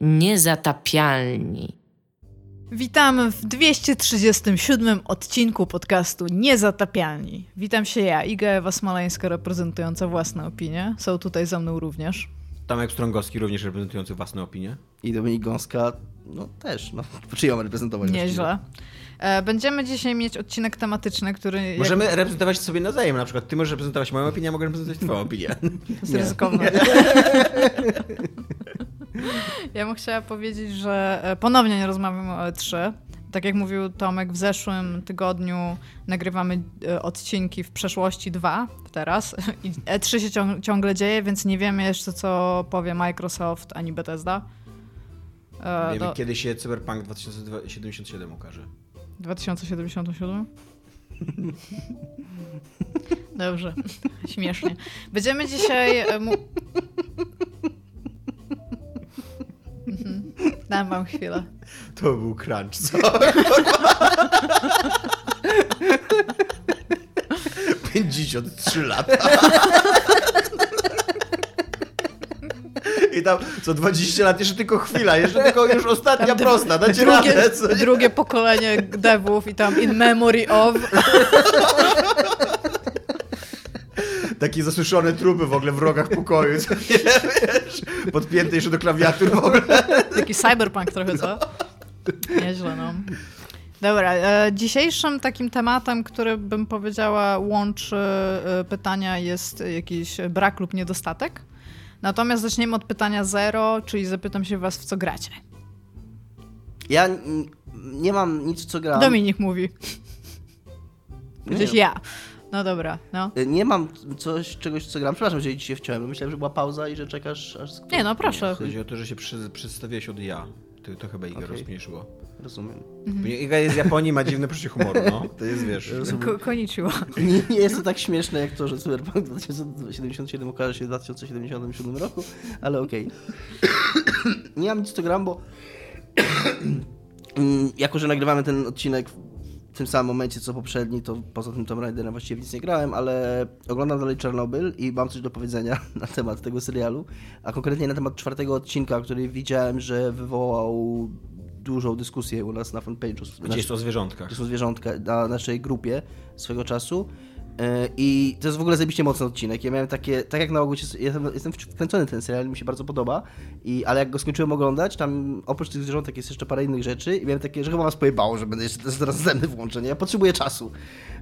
Niezatapialni. Witamy w 237 odcinku podcastu Niezatapialni. Witam się ja, Iga Ewa Smoleńska, reprezentująca własne opinie. Są tutaj za mną również. Tomek Strągowski, również reprezentujący własne opinie. I Dominik Gąska, no też, no. Czy ją reprezentować? Nieźle. E, będziemy dzisiaj mieć odcinek tematyczny, który... Możemy jak... reprezentować sobie nawzajem. Na przykład ty możesz reprezentować moją opinię, a mogę reprezentować twoją opinię. To jest ryzykowne. Ja bym chciała powiedzieć, że e, ponownie nie rozmawiamy o E3. Tak jak mówił Tomek, w zeszłym tygodniu nagrywamy e, odcinki w przeszłości dwa teraz. I E3 się ciągle dzieje, więc nie wiemy jeszcze, co powie Microsoft ani Bethesda. E, wiemy, do... kiedy się Cyberpunk 2077 ukaże. 2077? Dobrze, śmiesznie. Będziemy dzisiaj. Mhm. Dam wam chwilę. To był crunch, co? 53 lata. I tam co 20 lat, jeszcze tylko chwila, jeszcze tylko już ostatnia tam prosta, dacie drugie, radę. Co? Drugie pokolenie devów i tam in memory of. Takie zasuszone trupy w ogóle w rogach pokoju, co nie wiesz, podpięte jeszcze do klawiatur w ogóle. Taki cyberpunk trochę, co? Nieźle, no. Dobra, e, dzisiejszym takim tematem, który bym powiedziała łączy e, pytania jest jakiś brak lub niedostatek. Natomiast zaczniemy od pytania zero, czyli zapytam się was, w co gracie. Ja nie mam nic, w co gram. Dominik mówi. Gdzieś ja. No dobra, no. Y, nie mam coś, czegoś, co gram. Przepraszam, że dzisiaj wciąłem. Myślałem, że była pauza i że czekasz aż... Nie, no proszę. Nie, chodzi o to, że się przy, przedstawiłeś od ja. To, to chyba Iga okay. rozśmieszyło. Rozumiem. Mhm. Iga jest z Japonii, ma dziwne poczucie humoru, no. To jest, wiesz... Ko koniczyło. Nie, nie, jest to tak śmieszne, jak to, że Cyberpunk 2077 okaże się w 2077 roku, ale okej. Okay. nie mam nic, co gram, bo mm, jako, że nagrywamy ten odcinek tym samym momencie co poprzedni, to poza tym Tomb Raiderem właściwie nic nie grałem, ale oglądam dalej Czarnobyl i mam coś do powiedzenia na temat tego serialu, a konkretnie na temat czwartego odcinka, który widziałem, że wywołał dużą dyskusję u nas na fanpage'u. Gdzie jest o zwierzątkach. Gdzie są zwierzątka na naszej grupie swego czasu. E, I to jest w ogóle zajebiście mocny odcinek. Ja miałem takie, tak jak na ogół, jestem, jestem wkręcony ten serial, mi się bardzo podoba, i, ale jak go skończyłem oglądać, tam oprócz tych zwierzątek jest jeszcze parę innych rzeczy i miałem takie, że chyba was pojebało, że będę jeszcze teraz następny włączenie. Ja potrzebuję czasu.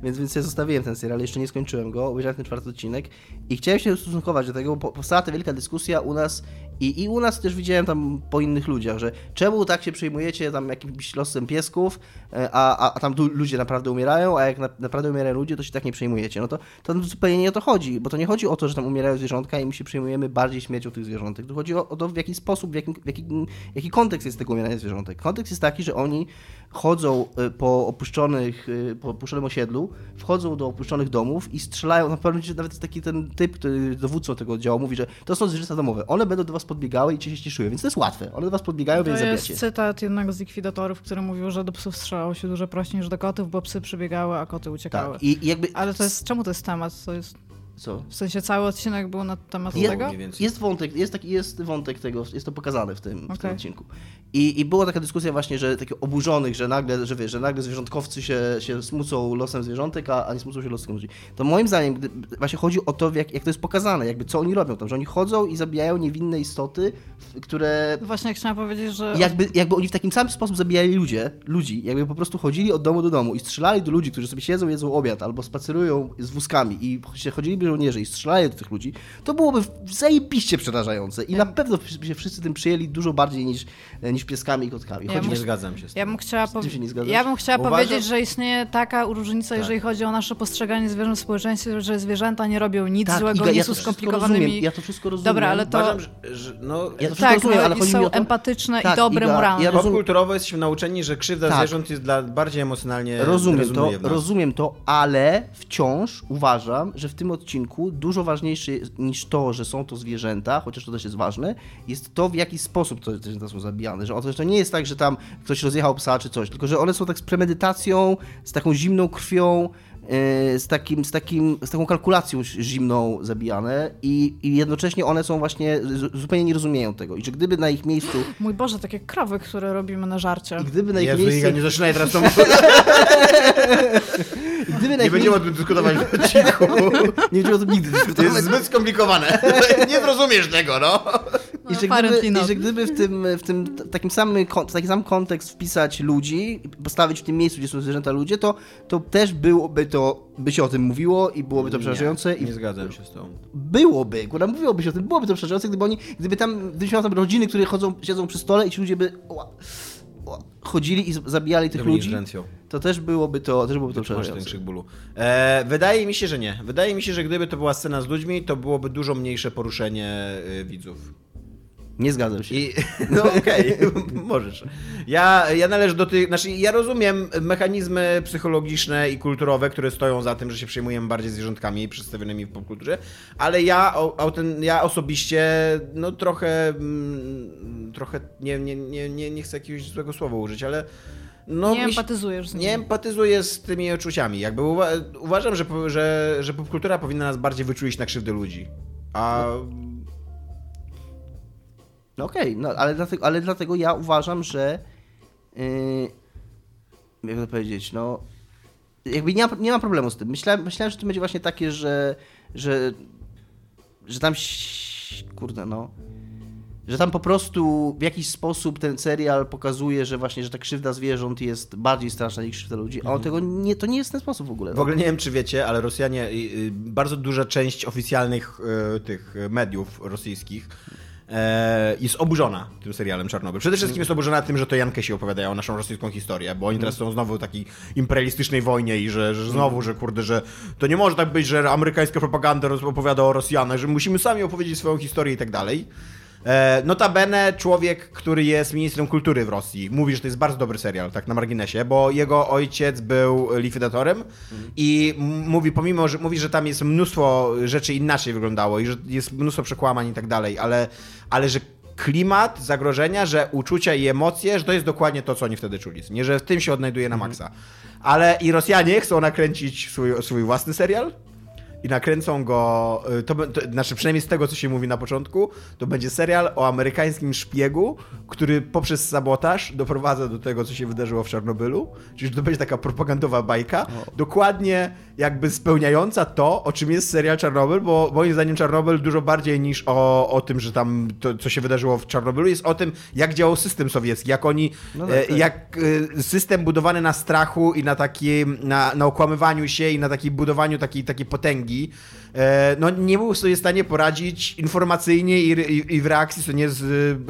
Więc, więc ja zostawiłem ten serial, jeszcze nie skończyłem go, obejrzałem ten czwarty odcinek i chciałem się ustosunkować do tego, bo powstała ta wielka dyskusja u nas i, i u nas też widziałem tam po innych ludziach, że czemu tak się przejmujecie tam jakimś losem piesków, e, a, a, a tam ludzie naprawdę umierają, a jak na, naprawdę umierają ludzie, to się tak nie przejmujecie. No to, to zupełnie nie o to chodzi, bo to nie chodzi o to, że tam umierają zwierzątka i my się przejmujemy bardziej śmiercią tych zwierzątek. Tu chodzi o, o to, w jaki sposób, w jakim, w jakim, jaki kontekst jest tego umierania zwierzątek. Kontekst jest taki, że oni chodzą e, po opuszczonych, e, po opuszczonym osiedlu, wchodzą do opuszczonych domów i strzelają, na pewno nawet taki ten typ, który dowódcą tego oddziału mówi, że to są zwierzęta domowe, one będą do was podbiegały i cię się cieszyły, więc to jest łatwe, one do was podbiegają, to więc zabijacie. To jest cytat jednego z likwidatorów, który mówił, że do psów strzelało się dużo prościej niż do kotów, bo psy przybiegały, a koty uciekały. Tak, i jakby... Ale to jest, czemu to jest temat? To jest... Co? W sensie cały odcinek był na temat jest, tego? Jest wątek, jest, taki, jest wątek tego, jest to pokazane w tym, okay. w tym odcinku. I, I była taka dyskusja właśnie, że takich oburzonych, że nagle, że wiesz, że nagle zwierzątkowcy się, się smucą losem zwierzątek, a, a nie smucą się losem ludzi. To moim zdaniem gdy, właśnie chodzi o to, jak, jak to jest pokazane, jakby co oni robią tam, że oni chodzą i zabijają niewinne istoty, które... Właśnie chciałam powiedzieć, że... Jakby, jakby oni w takim samym sposób zabijali ludzie, ludzi, jakby po prostu chodzili od domu do domu i strzelali do ludzi, którzy sobie siedzą, jedzą obiad, albo spacerują z wózkami i chodziliby żołnierze i strzelali do tych ludzi, to byłoby zajebiście przerażające i na pewno by się wszyscy tym przyjęli dużo bardziej niż, niż pieskami i kotkami. Ja nie zgadzam się z tym. Ja bym chciała, po... ja bym chciała powiedzieć, że istnieje taka różnica, tak. jeżeli chodzi o nasze postrzeganie zwierząt w społeczeństwie, że zwierzęta nie robią nic tak, złego, Iga, nie ja są skomplikowanymi. Ja to wszystko rozumiem. Dobra, ale to... Uważam, że, no, ja to tak, rozumiem, ale chodzi są to... empatyczne tak, i dobre Iga, moralne. Ja rozum... Kulturowo jesteśmy nauczeni, że krzywda tak. zwierząt jest dla bardziej emocjonalnie Rozumiem to, rozumiem to, ale wciąż uważam, że w tym odcinku dużo ważniejsze niż to, że są to zwierzęta, chociaż to też jest ważne, jest to, w jaki sposób te zwierzęta są zabijane. Że to nie jest tak, że tam ktoś rozjechał psa czy coś, tylko że one są tak z premedytacją, z taką zimną krwią, z, takim, z, takim, z taką kalkulacją zimną zabijane i, i jednocześnie one są właśnie, zupełnie nie rozumieją tego i że gdyby na ich miejscu... Mój Boże, takie krowy, które robimy na żarcie. I gdyby na ich Jezu, miejscu... Iga, nie zaczynaj teraz tą... gdyby na Nie będziemy o tym dyskutować w odcinku. Nie będziemy o tym nigdy To dyskutować. jest zbyt skomplikowane. Nie zrozumiesz tego, no. I że, apparently gdyby. I że gdyby w tym, w tym takim samym, taki sam kontekst wpisać ludzi, postawić w tym miejscu, gdzie są zwierzęta ludzie, to, to też byłoby to, by się o tym mówiło i byłoby to przerażające. Nie, nie I zgadzam się z tą. byłoby, kurwa, mówiłoby się o tym, byłoby to przerażające, gdyby oni, gdyby tam, gdybyś miał tam rodziny, które chodzą, siedzą przy stole i ci ludzie by chodzili i zabijali tych ludzi, to też byłoby to, też byłoby to Masz ten przerażające. krzyk bólu. E, wydaje mi się, że nie. Wydaje mi się, że gdyby to była scena z ludźmi, to byłoby dużo mniejsze poruszenie y, widzów. Nie zgadzam się. I, no okej, możesz. Ja, ja należę do tych, znaczy ja rozumiem mechanizmy psychologiczne i kulturowe, które stoją za tym, że się przejmujemy bardziej zwierzątkami przedstawionymi w popkulturze, ale ja, o, auten, ja osobiście no trochę, mm, trochę nie, nie, nie, nie, nie chcę jakiegoś złego słowa użyć, ale no, nie empatyzujesz z nimi. nie empatyzuję z tymi uczuciami. Jakby uwa uważam, że, że, że popkultura powinna nas bardziej wyczulić na krzywdę ludzi. A No okej, no, ale, dlatego, ale dlatego ja uważam, że yy, jak to powiedzieć, no jakby nie ma, nie ma problemu z tym. Myślałem, myślałem, że to będzie właśnie takie, że że, że tam kurde, no że tam po prostu w jakiś sposób ten serial pokazuje, że właśnie, że ta krzywda zwierząt jest bardziej straszna niż krzywda ludzi, a on tego nie, to nie jest ten sposób w ogóle. w ogóle nie wiem, czy wiecie, ale Rosjanie, y, y, bardzo duża część oficjalnych y, tych mediów rosyjskich jest oburzona tym serialem Czarnobyl. Przede wszystkim jest oburzona tym, że to Jankesi opowiadają naszą rosyjską historię, bo oni teraz są znowu w takiej imperialistycznej wojnie i że, że znowu, że kurde, że to nie może tak być, że amerykańska propaganda opowiada o Rosjanach, że musimy sami opowiedzieć swoją historię i tak dalej. E, Notabene człowiek, który jest ministrem kultury w Rosji, mówi, że to jest bardzo dobry serial, tak na marginesie, bo jego ojciec był likwidatorem i mówi, pomimo, że mówi, że tam jest mnóstwo rzeczy inaczej wyglądało i że jest mnóstwo przekłamań i tak dalej, ale, ale że klimat zagrożenia, że uczucia i emocje, że to jest dokładnie to, co oni wtedy czuli. Nie, że w tym się odnajduje na maksa. Ale i Rosjanie chcą nakręcić swój, swój własny serial, i nakręcą go, y, to, to znaczy przynajmniej z tego, co się mówi na początku, to będzie serial o amerykańskim szpiegu, który poprzez sabotaż doprowadza do tego, co się wydarzyło w Czarnobylu, czyli to będzie taka propagandowa bajka, dokładnie jakby spełniająca to, o czym jest serial Czarnobyl, bo moim zdaniem Czarnobyl dużo bardziej niż o, o tym, że tam to, co się wydarzyło w Czarnobylu, jest o tym, jak działał system sowiecki, jak oni, No tak, e, tak. jak e, system budowany na strachu i na takim, na, na okłamywaniu się i na takiej budowaniu takiej, takiej potęgi, no nie był sobie w stanie poradzić informacyjnie i, i, i w reakcji, co nie, z,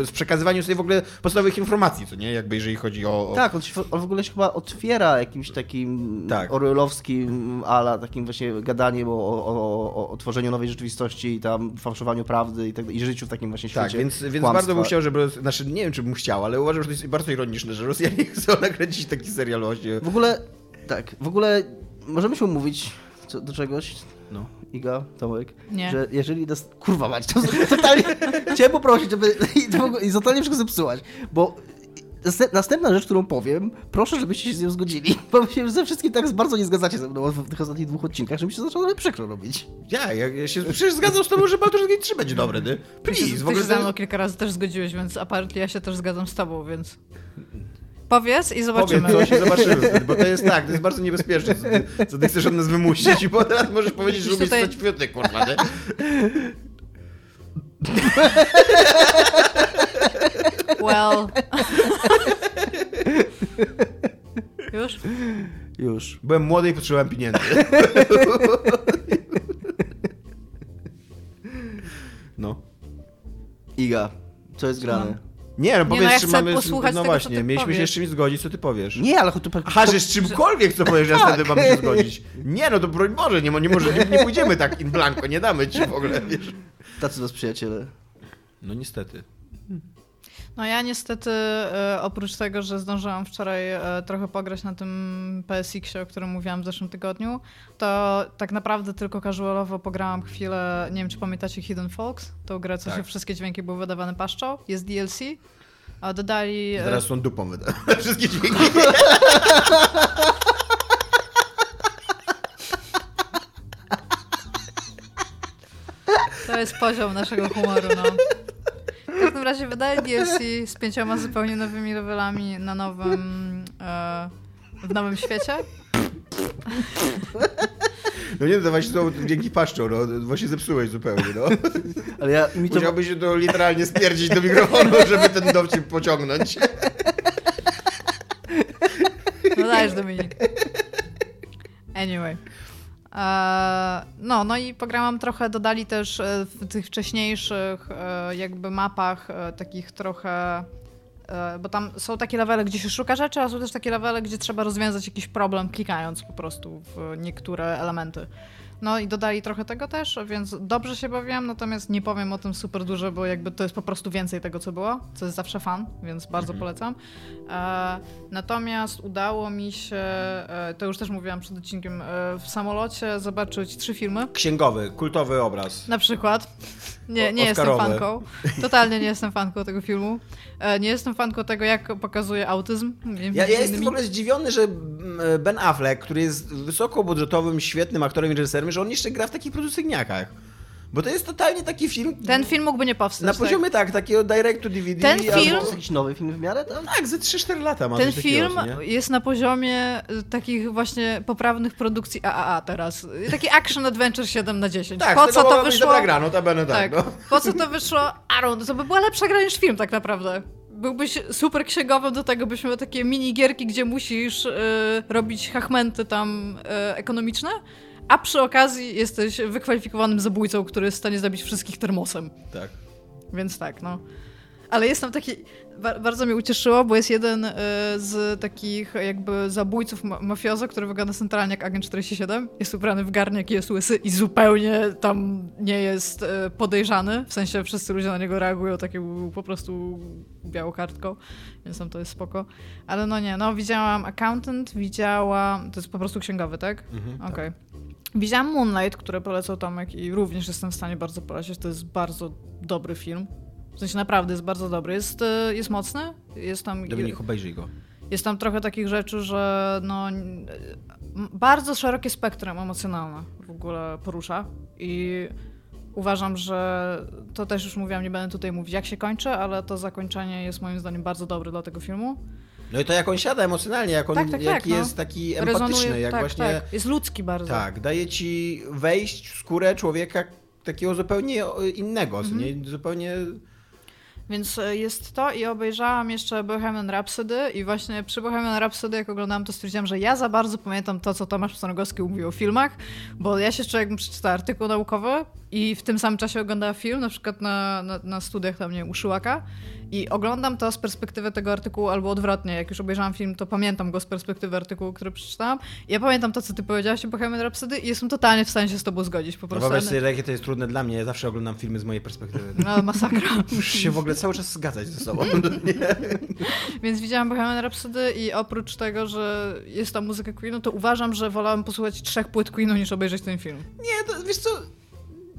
z przekazywaniem sobie w ogóle podstawowych informacji, co nie, jakby jeżeli chodzi o... o... Tak, on, on w ogóle się chyba otwiera jakimś takim Tak. orwellowskim ala, takim właśnie gadaniem o, o, o, o tworzeniu nowej rzeczywistości i tam fałszowaniu prawdy i, tak, i życiu w takim właśnie Tak, świecie więc, więc kłamstwa. bardzo bym chciał, żeby. Znaczy, nie wiem, czy bym chciał, ale uważam, że to jest bardzo ironiczne, że Rosjanie chcą nakręcić taki serial właśnie. W ogóle, tak, w ogóle możemy się umówić do czegoś, No. Iga, Tomek, Nie. że jeżeli nas... Kurwa mać, to totalnie... Chciałem poprosić, żeby... I, to, w ogóle- i totalnie wszystko zepsułaś, bo... następ- Następna rzecz, którą powiem, proszę, żebyście się z nią zgodzili, bo się ze wszystkim tak bardzo nie zgadzacie ze mną w tych ostatnich dwóch odcinkach, że mi się zaczęło przykro robić. Ja, ja, ja się przecież zgadzam z tobą, że Baldur's Gate 3 będzie dobry, ty. Ty Please, się, w ty ogóle się ze mną kilka razy też zgodziłeś, więc apparently ja się też zgadzam z tobą, więc... Powiedz i zobaczymy. coś i zobaczymy, bo to jest tak, to jest bardzo niebezpieczne, co ty, co ty chcesz od nas wymusić i potem możesz powiedzieć, że umiesz tutaj- stać kwiaty, kurwa, nie? Well... Już? Już. Byłem młody i potrzebowałem pieniędzy. No. Iga, co jest grane? Nie, no powiedz, no ja czy mamy... posłuchać no tego, właśnie, co ty mieliśmy się powiesz. z czymś zgodzić, co ty powiesz. Nie, ale to... Aha, że z czymkolwiek, co powiesz, ja wtedy mamy się zgodzić. Nie, no to broń Boże, nie, nie, może, nie, nie pójdziemy tak in blanco, nie damy ci w ogóle, wiesz. Tacy nas przyjaciele. No niestety. No ja niestety e, oprócz tego, że zdążyłam wczoraj e, trochę pograć na tym PSX-ie, o którym mówiłam w zeszłym tygodniu, to tak naprawdę tylko casualowo pograłam chwilę, nie wiem czy pamiętacie Hidden Folks, tą grę, co tak. się wszystkie dźwięki były wydawane paszczą, jest DLC, a dodali... Teraz są dupą wyda wszystkie dźwięki. To jest poziom naszego humoru, no. W każdym razie wydaje DLC z pięcioma zupełnie nowymi levelami na nowym... E, w nowym świecie. No nie, to właśnie to dzięki paszczą, no. Właśnie zepsułeś zupełnie, no. Ale ja, mi to... Musiałbyś się to literalnie stwierdzić do mikrofonu, żeby ten dowcip pociągnąć. No dajesz, Dominik. Anyway. E, no, no i pograłam trochę, dodali też e, w tych wcześniejszych e, jakby mapach takich trochę bo tam są takie levele, gdzie się szuka rzeczy, a są też takie levele, gdzie trzeba rozwiązać jakiś problem klikając po prostu w niektóre elementy. No i dodali trochę tego też, więc dobrze się bawiłam, natomiast nie powiem o tym super dużo, bo jakby to jest po prostu więcej tego, co było, co jest zawsze fan, więc bardzo Mhm. polecam. E, natomiast udało mi się, e, to już też mówiłam przed odcinkiem, e, w samolocie zobaczyć trzy filmy. Księgowy, kultowy obraz. Na przykład. Nie, nie jestem fanką. Totalnie nie jestem fanką tego filmu. E, Nie jestem fanką tego, jak pokazuje autyzm. Ja, ja jestem w ogóle zdziwiony, że mm, Ben Affleck, który jest wysokobudżetowym, świetnym aktorem i reżyserem, że on jeszcze gra w takich producygniakach. Bo to jest totalnie taki film... Ten film mógłby nie powstać. Na tak. poziomie tak, takiego direct to DVD. Ten albo- film- To jest jakiś nowy film w miarę tam? Tak, ze 3-4 lata ma Ten takiego, film nie? jest na poziomie y, takich właśnie poprawnych produkcji AAA teraz. Taki Action Adventure 7 na 10. Tak, po co to wyszło? dobra gra, notabene tak, Tak. no. Po co to wyszło? Aaron, to by była lepsza gra niż film tak naprawdę. Byłbyś super księgowym do tego, byśmy takie minigierki, gdzie musisz y, robić hachmenty tam y, ekonomiczne, a przy okazji jesteś wykwalifikowanym zabójcą, który jest w stanie zabić wszystkich termosem. Tak. Więc tak, no. Ale jest tam taki. Ba bardzo mnie ucieszyło, bo jest jeden y, z takich jakby zabójców ma mafiozo, który wygląda centralnie jak agent 47. Jest ubrany w garniak, jest łysy i zupełnie tam nie jest y, podejrzany. W sensie wszyscy ludzie na niego reagują tak był po prostu białą kartką, więc tam to jest spoko. Ale no nie, no widziałam Accountant, widziałam. To jest po prostu księgowy, tak? Mhm, Okej. Widziałam Moonlight, które polecał Tomek i również jestem w stanie bardzo polecić. To jest bardzo dobry film. W sensie naprawdę jest bardzo dobry. Jest, e, jest mocny, jest tam, Dominik, obejrzyj go. jest tam trochę takich rzeczy, że no, bardzo szerokie spektrum emocjonalne w ogóle porusza i uważam, że to też już mówiłam, nie będę tutaj mówić jak się kończy, ale to zakończenie jest moim zdaniem bardzo dobre dla tego filmu. No i to jak on siada emocjonalnie, jak on Tak, tak, jaki tak, no. jest taki empatyczny, Rezonuje, jak tak, właśnie... tak. Jest ludzki bardzo. Tak, daje ci wejść w skórę człowieka takiego zupełnie innego, Mhm. nie? Zupełnie... Więc e, jest to i obejrzałam jeszcze Bohemian Rhapsody i właśnie przy Bohemian Rhapsody jak oglądałam to stwierdziłam, że ja za bardzo pamiętam to, co Tomasz Pstrągowski mówił o filmach, bo ja się czuję jakbym przeczytała artykuł naukowy i w tym samym czasie oglądała film, na przykład na, na, na studiach tam, nie wiem, u Szyłaka i oglądam to z perspektywy tego artykułu albo odwrotnie, jak już obejrzałam film, to pamiętam go z perspektywy artykułu, który przeczytałam ja pamiętam to, co ty powiedziałaś o Bohemian Rhapsody i jestem totalnie w stanie się z tobą zgodzić po No prostu. wyobraź sobie, jakie to jest trudne dla mnie. Ja zawsze oglądam filmy z mojej perspektywy. No, masakra. Muszę się w ogóle cały czas zgadzać ze sobą. Więc widziałam Bohemian Rhapsody i oprócz tego, że jest tam muzyka Queenu, to uważam, że wolałem posłuchać trzech płyt Queenu niż obejrzeć ten film. Nie, to wiesz co...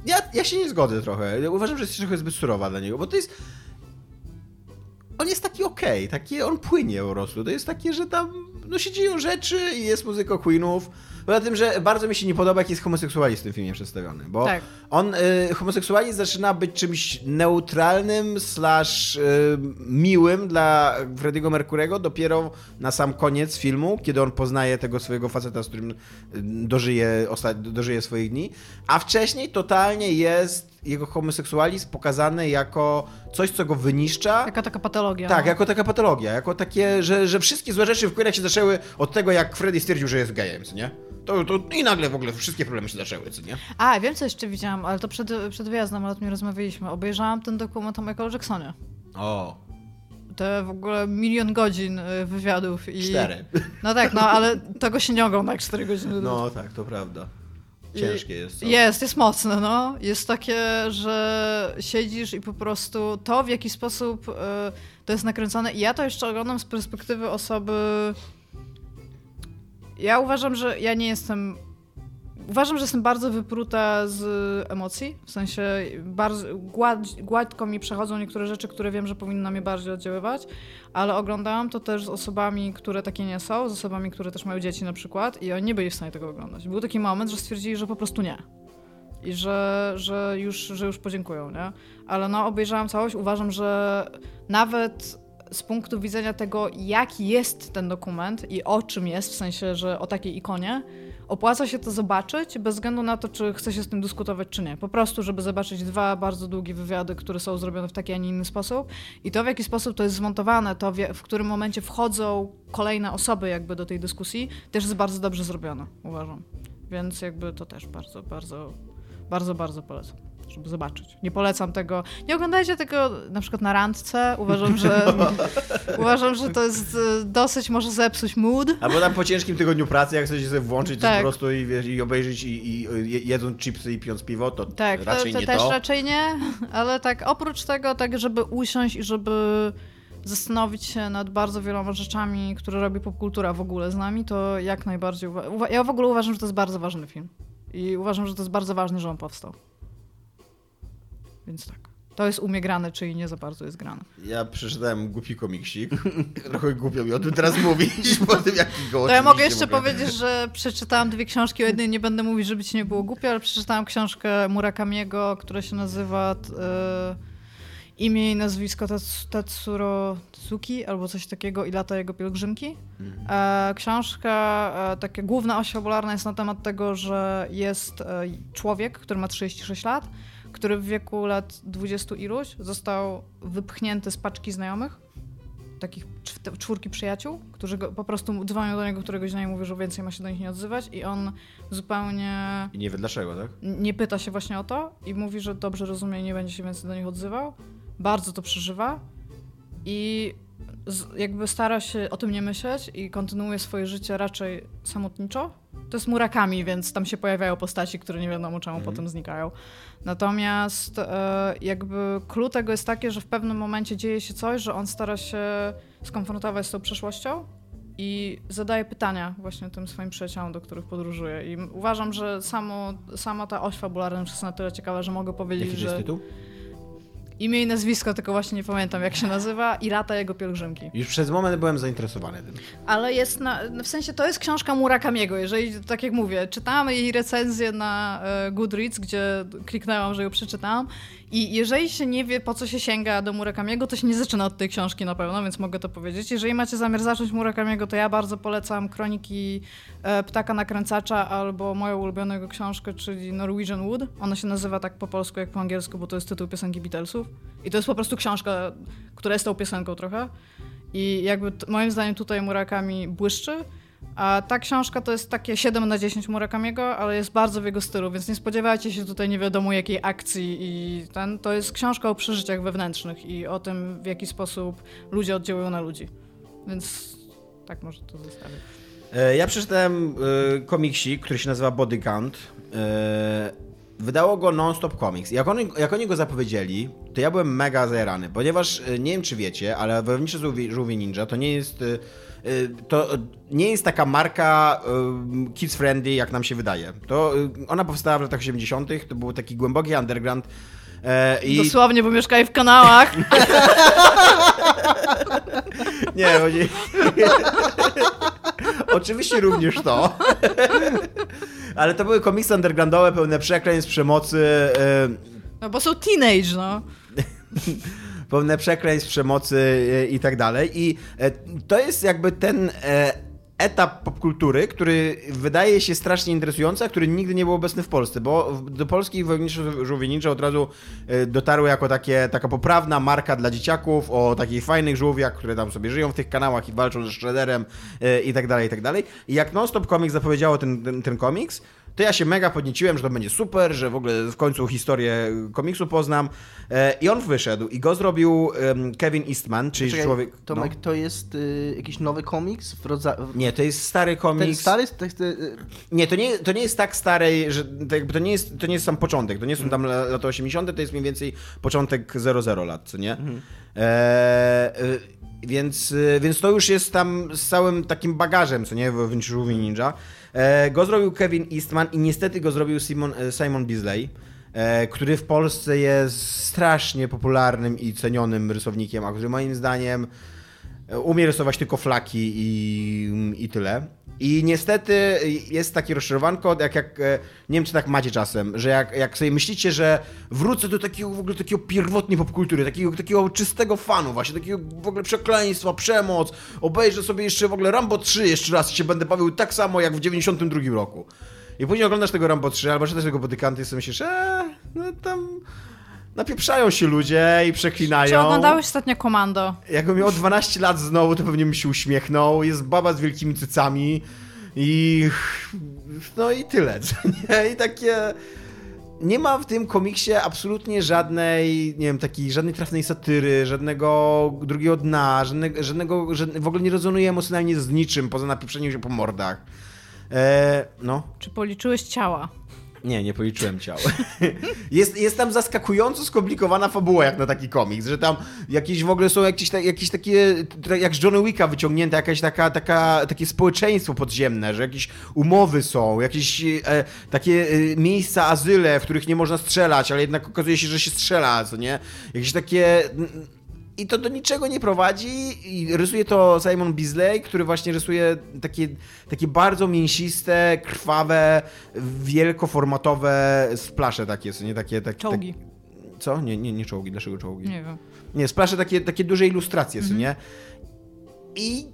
Ja, ja się nie zgodzę trochę. Ja uważam, że jest trochę zbyt surowa dla niego, bo to jest... On jest taki okej, taki on płynie po prostu. To jest takie, że tam no się dzieją rzeczy i jest muzyka Queenów. Poza tym, że bardzo mi się nie podoba, jak jest homoseksualizm w tym filmie przedstawiony, bo Tak. on, y, homoseksualizm zaczyna być czymś neutralnym slash y, miłym dla Freddie'ego Mercurego dopiero na sam koniec filmu, kiedy on poznaje tego swojego faceta, z którym y, dożyje, dożyje swoich dni, a wcześniej totalnie jest jego homoseksualizm pokazany jako coś, co go wyniszcza. Taka taka patologia. Tak, no. jako taka patologia, jako takie, że, że wszystkie złe rzeczy w Queenach się zaczęły od tego, jak Freddy stwierdził, że jest gejem, co nie? To, to i nagle w ogóle wszystkie problemy się zaczęły, co nie? A, wiem co jeszcze widziałam, ale to przed, przed wyjazdem, ale o tym nie rozmawialiśmy. Obejrzałam ten dokument o Michaelu Jacksonie. O, Te w ogóle milion godzin y, wywiadów i... cztery. No tak, no ale tego się nie ogląda jak 4 godziny. No tak, to prawda. Ciężkie jest. Co? Jest, jest mocne, no. Jest takie, że siedzisz i po prostu to, w jaki sposób y, to jest nakręcone. I ja to jeszcze oglądam z perspektywy osoby. Ja uważam, że ja nie jestem. Uważam, że jestem bardzo wypruta z emocji. W sensie bardzo gład, gładko mi przechodzą niektóre rzeczy, które wiem, że powinny na mnie bardziej oddziaływać, ale oglądałam to też z osobami, które takie nie są, z osobami, które też mają dzieci na przykład i oni nie byli w stanie tego oglądać. Był taki moment, że stwierdzili, że po prostu nie. i że, że, już, że już podziękują, nie? Ale no, obejrzałam całość, uważam, że nawet z punktu widzenia tego, jaki jest ten dokument i o czym jest, w sensie, że o takiej ikonie, opłaca się to zobaczyć, bez względu na to, czy chce się z tym dyskutować, czy nie. Po prostu, żeby zobaczyć dwa bardzo długie wywiady, które są zrobione w taki, a nie inny sposób. I to, w jaki sposób to jest zmontowane, to w którym momencie wchodzą kolejne osoby jakby do tej dyskusji, też jest bardzo dobrze zrobione, uważam. Więc jakby to też bardzo, bardzo, bardzo, bardzo polecam żeby zobaczyć. Nie polecam tego. Nie oglądajcie tego na przykład na randce. Uważam, że uważam, że to jest e, dosyć może zepsuć mood. Albo tam po ciężkim tygodniu pracy, jak chcecie sobie włączyć tak. po prostu i, wiesz, i obejrzeć i, i jedząc chipsy i pijąc piwo, to tak, raczej to, to nie też to. raczej nie, ale tak oprócz tego, tak żeby usiąść i żeby zastanowić się nad bardzo wieloma rzeczami, które robi popkultura w ogóle z nami, to jak najbardziej. Ja w ogóle uważam, że to jest bardzo ważny film. I uważam, że to jest bardzo ważne, że on powstał. Więc tak. To jest umie grane, czyli nie za bardzo jest grane. Ja przeczytałem głupi komiksik. Trochę głupio mi o tym teraz mówić, po tym jaki go To ja mogę jeszcze mogę. powiedzieć, że przeczytałam dwie książki. O jednej nie będę mówić, żeby ci nie było głupio, ale przeczytałam książkę Murakamiego, która się nazywa e, imię i nazwisko Tatsuro Tsuki albo coś takiego i lata jego pielgrzymki. Mhm. E, książka, e, taka główna oś fabularna jest na temat tego, że jest e, człowiek, który ma 36 lat, który w wieku lat 20 iluś został wypchnięty z paczki znajomych, takich czwórki przyjaciół, którzy go, po prostu dzwonią do niego któregoś dnia i mówią, że więcej ma się do nich nie odzywać i on zupełnie... I nie wie dlaczego, tak? Nie pyta się właśnie o to i mówi, że dobrze rozumie i nie będzie się więcej do nich odzywał. Bardzo to przeżywa i jakby stara się o tym nie myśleć i kontynuuje swoje życie raczej samotniczo. To jest Murakami, więc tam się pojawiają postaci, które nie wiadomo czemu mhm. potem znikają. Natomiast e, jakby clue tego jest takie, że w pewnym momencie dzieje się coś, że on stara się skonfrontować z tą przeszłością i zadaje pytania właśnie tym swoim przyjaciołom, do których podróżuje. I uważam, że samo, sama ta oś fabularna jest na tyle ciekawa, że mogę powiedzieć, Jaki że... jest tytuł? Imię i nazwisko, tylko właśnie nie pamiętam jak się nazywa, i lata jego pielgrzymki. Już przez moment byłem zainteresowany tym. Ale jest na, w sensie to jest książka Murakamiego, jeżeli, tak jak mówię, czytałam jej recenzję na e, Goodreads, gdzie kliknęłam, że ją przeczytałam i jeżeli się nie wie, po co się sięga do Murakamiego, to się nie zaczyna od tej książki na pewno, więc mogę to powiedzieć. Jeżeli macie zamiar zacząć Murakamiego, to ja bardzo polecam Kroniki e, Ptaka Nakręcacza albo moją ulubioną książkę, czyli Norwegian Wood. Ona się nazywa tak po polsku jak po angielsku, bo to jest tytuł piosenki Beatlesów. I to jest po prostu książka, która jest tą piosenką trochę. I jakby moim zdaniem tutaj Murakami błyszczy. A ta książka to jest takie 7 na 10 Murakamiego, ale jest bardzo w jego stylu, więc nie spodziewajcie się tutaj nie wiadomo jakiej akcji i ten, to jest książka o przeżyciach wewnętrznych i o tym, w jaki sposób ludzie oddziałują na ludzi. Więc tak może to zostawić. E, ja przeczytałem y, komiksik, który się nazywa Body Count. Y, wydało go Non-Stop Comics. Jak oni, jak oni go zapowiedzieli, to ja byłem mega zajarany, ponieważ nie wiem czy wiecie, ale Wojownicze Żółwie Ninja to nie jest to nie jest taka marka y, kids friendly, jak nam się wydaje. To y, ona powstała w latach 80., to był taki głęboki underground. E, I... Dosłownie, bo mieszkali w kanałach. nie, bo nie... Oczywiście również to. Ale to były komiksy undergroundowe, pełne przekleństw, przemocy. No bo są teenage, no pełne przekleństw, przemocy e, i tak dalej. I e, to jest jakby ten e, etap popkultury, który wydaje się strasznie interesujący, a który nigdy nie był obecny w Polsce, bo do Polski wojownicze żółwie od razu dotarły jako takie, taka poprawna marka dla dzieciaków o takich fajnych żółwiach, które tam sobie żyją w tych kanałach i walczą ze Shredderem i tak dalej, i tak dalej. I jak Non-Stop Comics zapowiedziało ten, ten, ten komiks, to ja się mega podnieciłem, że to będzie super, że w ogóle w końcu historię komiksu poznam. E, I on wyszedł i go zrobił Kevin Eastman, czyli Czekaj, człowiek... Tomek, no. to jest y, jakiś nowy komiks? W rodza... Nie, to jest stary komiks. Ten stary? Jest, y... Nie, to nie, to nie jest tak stary, że to, jakby to, nie jest, to nie jest sam początek, to nie są tam lata 80., to jest mniej więcej początek 00 lat, co nie? Mhm. E, y, więc, y, więc to już jest tam z całym takim bagażem, co nie, w Ninja. E, go zrobił Kevin Eastman i niestety go zrobił Simon, e, Simon Beasley, e, który w Polsce jest strasznie popularnym i cenionym rysownikiem, a który moim zdaniem Umie rysować tylko flaki i, i tyle. I niestety jest takie rozczarowanko, jak, jak e, nie wiem czy tak macie czasem, że jak, jak sobie myślicie, że wrócę do takiego w ogóle takiego pierwotnej popkultury, takiego, takiego czystego fanu właśnie, takiego w ogóle przekleństwa, przemoc, obejrzę sobie jeszcze w ogóle Rambo 3 jeszcze raz się będę bawił tak samo jak w 92 roku. I później oglądasz tego Rambo 3 albo czytasz tego Bodykanty i sobie myślisz, eee, no tam napieprzają się ludzie i przeklinają. Czy oglądałeś ostatnio Komando? Jakbym miał 12 lat znowu, to pewnie bym się uśmiechnął. Jest baba z wielkimi cycami i... no i tyle? I takie... Nie ma w tym komiksie absolutnie żadnej, nie wiem, takiej, żadnej trafnej satyry, żadnego drugiego dna, żadnego, żadnego, żadnego w ogóle nie rezonuje emocjonalnie z niczym, poza napieprzeniem się po mordach. Eee, no. Czy policzyłeś ciała? Nie, nie policzyłem ciał. Jest, jest tam zaskakująco skomplikowana fabuła jak na taki komiks, że tam jakieś w ogóle są jakieś, jakieś takie, jak z Johnny Wicka wyciągnięte, jakaś taka, taka, takie społeczeństwo podziemne, że jakieś umowy są, jakieś e, takie e, miejsca, azyle, w których nie można strzelać, ale jednak okazuje się, że się strzela, co nie? Jakieś takie i to do niczego nie prowadzi. I rysuje to Simon Beasley, który właśnie rysuje takie, takie bardzo mięsiste, krwawe, wielkoformatowe splasze takie, nie takie... Tak, czołgi. Tak, co? Nie, nie, nie czołgi. Dlaczego czołgi? Nie wiem. Nie, splasze takie, takie duże ilustracje, co nie? I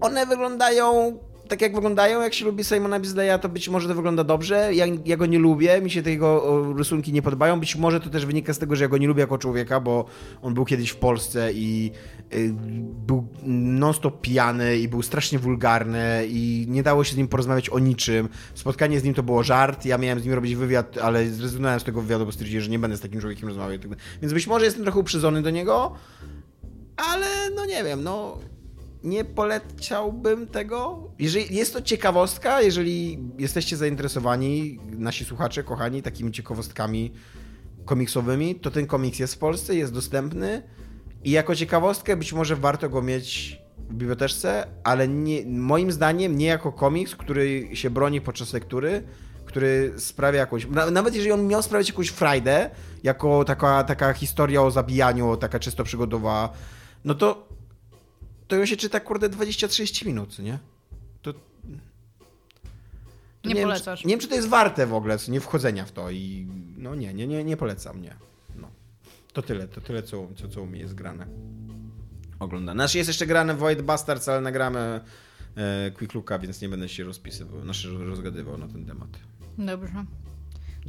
one wyglądają tak jak wyglądają, jak się lubi Simona Beasleya, to być może to wygląda dobrze. Ja, ja go nie lubię, mi się tego rysunki nie podobają. Być może to też wynika z tego, że ja go nie lubię jako człowieka, bo on był kiedyś w Polsce i y, był non-stop pijany i był strasznie wulgarny i nie dało się z nim porozmawiać o niczym. Spotkanie z nim to było żart, ja miałem z nim robić wywiad, ale zrezygnowałem z tego wywiadu, bo stwierdziłem, że nie będę z takim człowiekiem rozmawiał. Więc być może jestem trochę uprzedzony do niego, ale no nie wiem, no nie poleciałbym tego. Jeżeli jest to ciekawostka, jeżeli jesteście zainteresowani, nasi słuchacze, kochani, takimi ciekawostkami komiksowymi, to ten komiks jest w Polsce, jest dostępny i jako ciekawostkę być może warto go mieć w biblioteczce, ale nie, moim zdaniem nie jako komiks, który się broni podczas lektury, który sprawia jakąś. Nawet jeżeli on miał sprawiać jakąś frajdę, jako taka, taka historia o zabijaniu, taka czysto przygodowa, no to to ją się czyta, kurde, 20-30 minut, nie? To... to nie, nie polecasz. Wiem, czy, nie wiem, czy to jest warte w ogóle, nie wchodzenia w to i no nie, nie, nie, nie polecam, nie. No. To tyle, to tyle, co, co, co u mnie jest grane. Ogląda. Nasz jest jeszcze grane Void Bastards, ale nagramy e, Quick Looka, więc nie będę się rozpisywał, nasz rozgadywał na ten temat. Dobrze.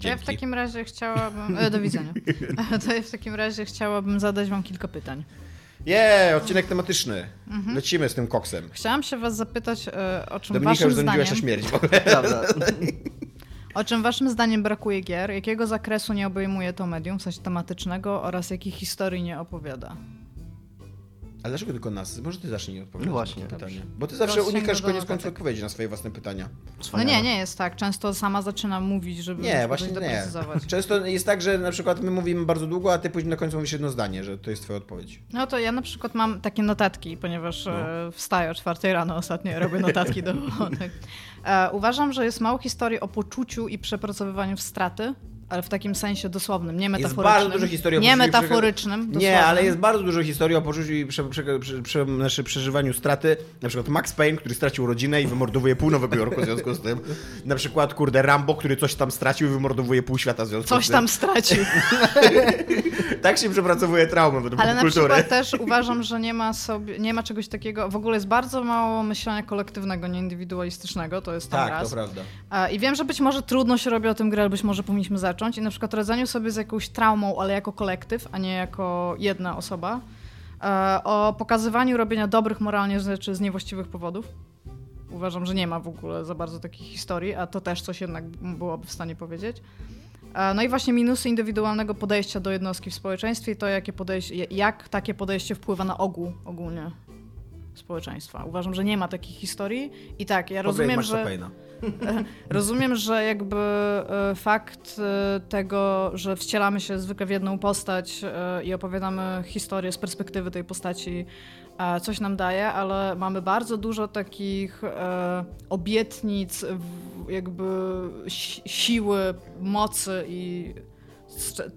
To ja w takim razie chciałabym. E, do widzenia. To ja w takim razie chciałabym zadać Wam kilka pytań. Nie, odcinek tematyczny. Mhm. Lecimy z tym koksem. Chciałam się was zapytać, e, o czym Dominika waszym już zdaniem... na śmierć w ogóle. O czym waszym zdaniem brakuje gier? Jakiego zakresu nie obejmuje to medium, w sensie tematycznego oraz jakich historii nie opowiada? Ale dlaczego tylko nas? Może ty zacznij odpowiadać no właśnie, na to pytanie. Bo ty zawsze unikasz koniec końców odpowiedzi na swoje własne pytania. No nie, nie jest tak. Często sama zaczynam mówić, żeby Nie, właśnie nie. Często jest tak, że na przykład my mówimy bardzo długo, a ty później na końcu mówisz jedno zdanie, że to jest twoja odpowiedź. No to ja na przykład mam takie notatki, ponieważ no. E, wstaję o czwartej rano ostatnio, robię notatki do e, Uważam, że jest mało historii o poczuciu i przepracowywaniu w straty, ale w takim sensie dosłownym, nie metaforycznym. Jest bardzo dużo historii o Nie metaforycznym. Nie, ale jest bardzo dużo historii o poczuciu i prze, prze, prze, prze, znaczy przeżywaniu straty. Na przykład Max Payne, który stracił rodzinę i wymordowuje pół Nowego Jorku w związku z tym. Na przykład, kurde, Rambo, który coś tam stracił i wymordowuje pół świata w związku coś z tym. Coś tam stracił. tak się przepracowuje traumę według Ale na przykład też uważam, że nie ma, sobie, nie ma czegoś takiego, w ogóle jest bardzo mało myślenia kolektywnego, nieindywidualistycznego, to jest tam tak, raz. to prawda. I wiem, że być może trudno się robi o tym grę, ale być może powinniśmy zacząć i na przykład radzeniu sobie z jakąś traumą, ale jako kolektyw, a nie jako jedna osoba, e, o pokazywaniu robienia dobrych moralnie rzeczy z niewłaściwych powodów. Uważam, że nie ma w ogóle za bardzo takich historii, a to też coś jednak byłoby w stanie powiedzieć. E, no i właśnie minusy indywidualnego podejścia do jednostki w społeczeństwie i to, jakie podejście, jak takie podejście wpływa na ogół ogólnie społeczeństwa. Uważam, że nie ma takich historii i tak, ja rozumiem, że... Rozumiem, że jakby e, fakt e, tego, że wcielamy się zwykle w jedną postać e, i opowiadamy historię z perspektywy tej postaci, coś nam daje, ale mamy bardzo dużo takich obietnic, jakby siły, mocy i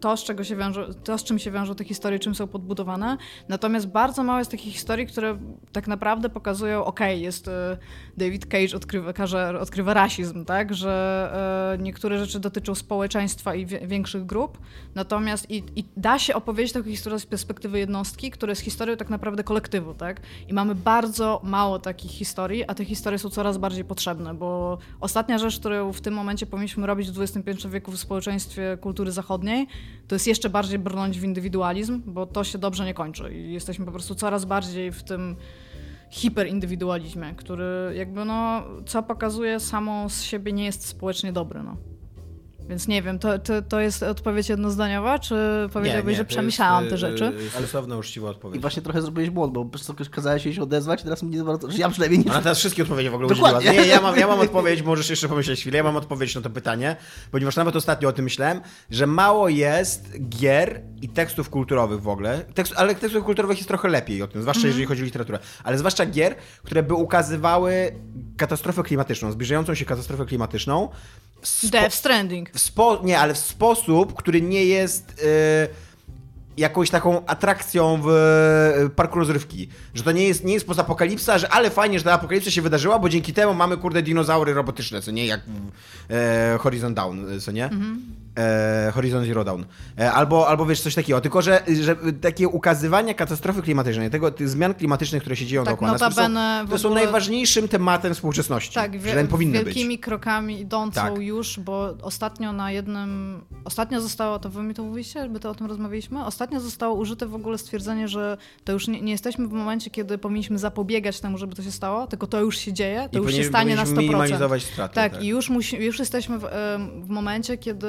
to, z czego się wiążą, to, z czym się wiążą te historie, czym są podbudowane. Natomiast bardzo mało jest takich historii, które tak naprawdę pokazują, ok, jest e, David Cage odkrywa, odkrywa rasizm, tak, że e, niektóre rzeczy dotyczą społeczeństwa i większych grup, natomiast i, i da się opowiedzieć taką historię z perspektywy jednostki, która jest historią tak naprawdę kolektywu, tak, i mamy bardzo mało takich historii, a te historie są coraz bardziej potrzebne, bo ostatnia rzecz, którą w tym momencie powinniśmy robić w XXI wieku w społeczeństwie kultury zachodniej, to jest jeszcze bardziej brnąć w indywidualizm, bo to się dobrze nie kończy i jesteśmy po prostu coraz bardziej w tym hiperindywidualizmie, który jakby no, co pokazuje samo z siebie nie jest społecznie dobry, no. Więc nie wiem, to, to, to jest odpowiedź jednozdaniowa, czy powiedziałbyś, nie, nie, że przemyślałam te y, rzeczy? Yy, sensowna, uczciwa odpowiedź. I właśnie trochę zrobiłeś błąd, bo po prostu kazałeś się odezwać, teraz mnie że ja przynajmniej nie... Ona teraz wszystkie odpowiedzi w ogóle udzieliła. Nie, ja mam, ja mam odpowiedź, możesz jeszcze pomyśleć chwilę, ja mam odpowiedź na to pytanie, ponieważ nawet ostatnio o tym myślałem, że mało jest gier i tekstów kulturowych w ogóle, tekst, ale tekstów kulturowych jest trochę lepiej o tym, zwłaszcza mm -hmm. jeżeli chodzi o literaturę, ale zwłaszcza gier, które by ukazywały katastrofę klimatyczną, zbliżającą się katastrofę klimatyczną, Death Stranding. W spo, nie, ale w sposób, który nie jest y, jakąś taką atrakcją w y, parku rozrywki. Że to nie jest, nie jest pozapokalipsa, że ale fajnie, że ta apokalipsa się wydarzyła, bo dzięki temu mamy kurde dinozaury robotyczne, co nie jak e, Horizon Down, co nie? Mhm e, Horizon Zero Dawn. E, albo, albo wiesz, coś takiego. Tylko, że, że takie ukazywania katastrofy klimatycznej, tego, tych zmian klimatycznych, które się dzieją tak, dookoła nas, to są, to są najważniejszym tematem współczesności. Tak, wie, powinny wielkimi być. krokami idącą tak. już, bo ostatnio na jednym, ostatnio zostało, to wy mi to mówiliście, by to o tym rozmawialiśmy, ostatnio zostało użyte w ogóle stwierdzenie, że to już nie, nie jesteśmy w momencie, kiedy powinniśmy zapobiegać temu, żeby to się stało, tylko to już się dzieje, to I już się stanie na 100%. minimalizować straty. Tak, tak, i już, musi, już jesteśmy w, w momencie, kiedy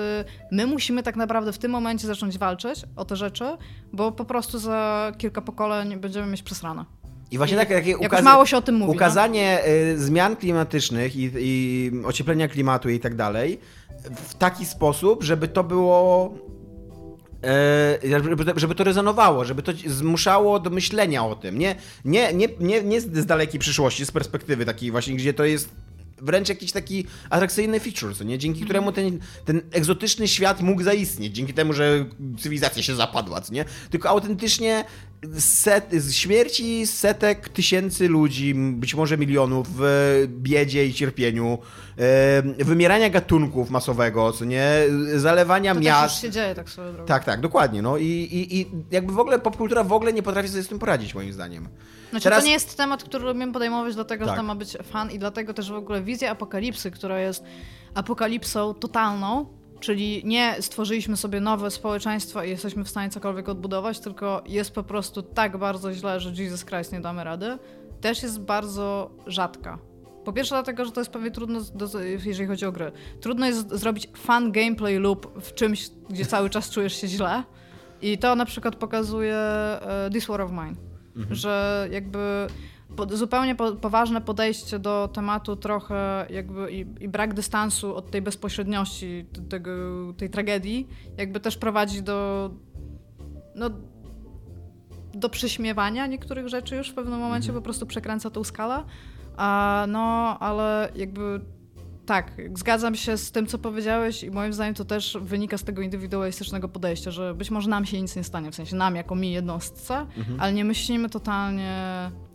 My musimy tak naprawdę w tym momencie zacząć walczyć o te rzeczy, bo po prostu za kilka pokoleń będziemy mieć przesrane. I właśnie tak, takie ukaz... mało się o tym mówi. No. Ukazanie no? zmian klimatycznych i, i ocieplenia klimatu i tak dalej w taki sposób, żeby to było e, żeby, żeby to rezonowało, żeby to zmuszało do myślenia o tym. Nie, nie, nie, nie, nie z dalekiej przyszłości, z perspektywy takiej właśnie, gdzie to jest wręcz jakiś taki atrakcyjny feature, co nie? Dzięki mm. któremu ten, ten egzotyczny świat mógł zaistnieć, dzięki temu, że cywilizacja się zapadła, co nie? Tylko autentycznie set, śmierci setek tysięcy ludzi, być może milionów w biedzie i cierpieniu, wymierania gatunków masowego, co nie? Zalewania to miast. To się dzieje tak swoją drogą. Tak, tak, dokładnie. No i, i, i jakby w ogóle popkultura w ogóle nie potrafi sobie z tym poradzić, moim zdaniem. Znaczy, Teraz... to nie jest temat, który lubimy podejmować, dlatego tak. że to ma być fan i dlatego też w ogóle wizja apokalipsy, która jest apokalipsą totalną, czyli nie stworzyliśmy sobie nowe społeczeństwo i jesteśmy w stanie cokolwiek odbudować, tylko jest po prostu tak bardzo źle, że Jesus Christ nie damy rady, też jest bardzo rzadka. Po pierwsze dlatego, że to jest pewnie trudno, jeżeli chodzi o gry. Trudno jest zrobić fun gameplay loop w czymś, gdzie cały czas czujesz się źle. I to na przykład pokazuje uh, This War of Mine mhm. że jakby po, zupełnie po, poważne podejście do tematu trochę jakby i, i, brak dystansu od tej bezpośredniości tego, tej tragedii jakby też prowadzi do no, do przyśmiewania niektórych rzeczy już w pewnym momencie mhm. po prostu przekręca tą skalę. A, no, ale jakby tak, zgadzam się z tym, co powiedziałeś i moim zdaniem to też wynika z tego indywidualistycznego podejścia, że być może nam się nic nie stanie, w sensie nam jako mi jednostce, mhm. ale nie myślimy totalnie...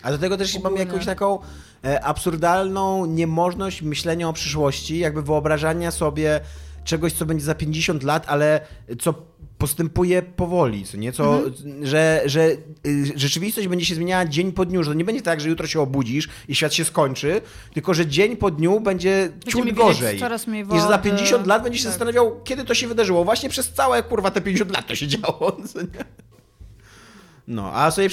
A do tego też ogólnie. mamy jakąś taką e, absurdalną niemożność myślenia o przyszłości, jakby wyobrażania sobie czegoś, co będzie za 50 lat, ale co postępuje powoli, co nie? mhm. że, że y, rzeczywistość będzie się zmieniała dzień po dniu, że to nie będzie tak, że jutro się obudzisz i świat się skończy, tylko że dzień po dniu będzie ciut gorzej. Coraz mniej wody. I że za 50 lat będzie się tak. zastanawiał, kiedy to się wydarzyło. Właśnie przez całe, kurwa, te 50 lat to się działo. No, a sobie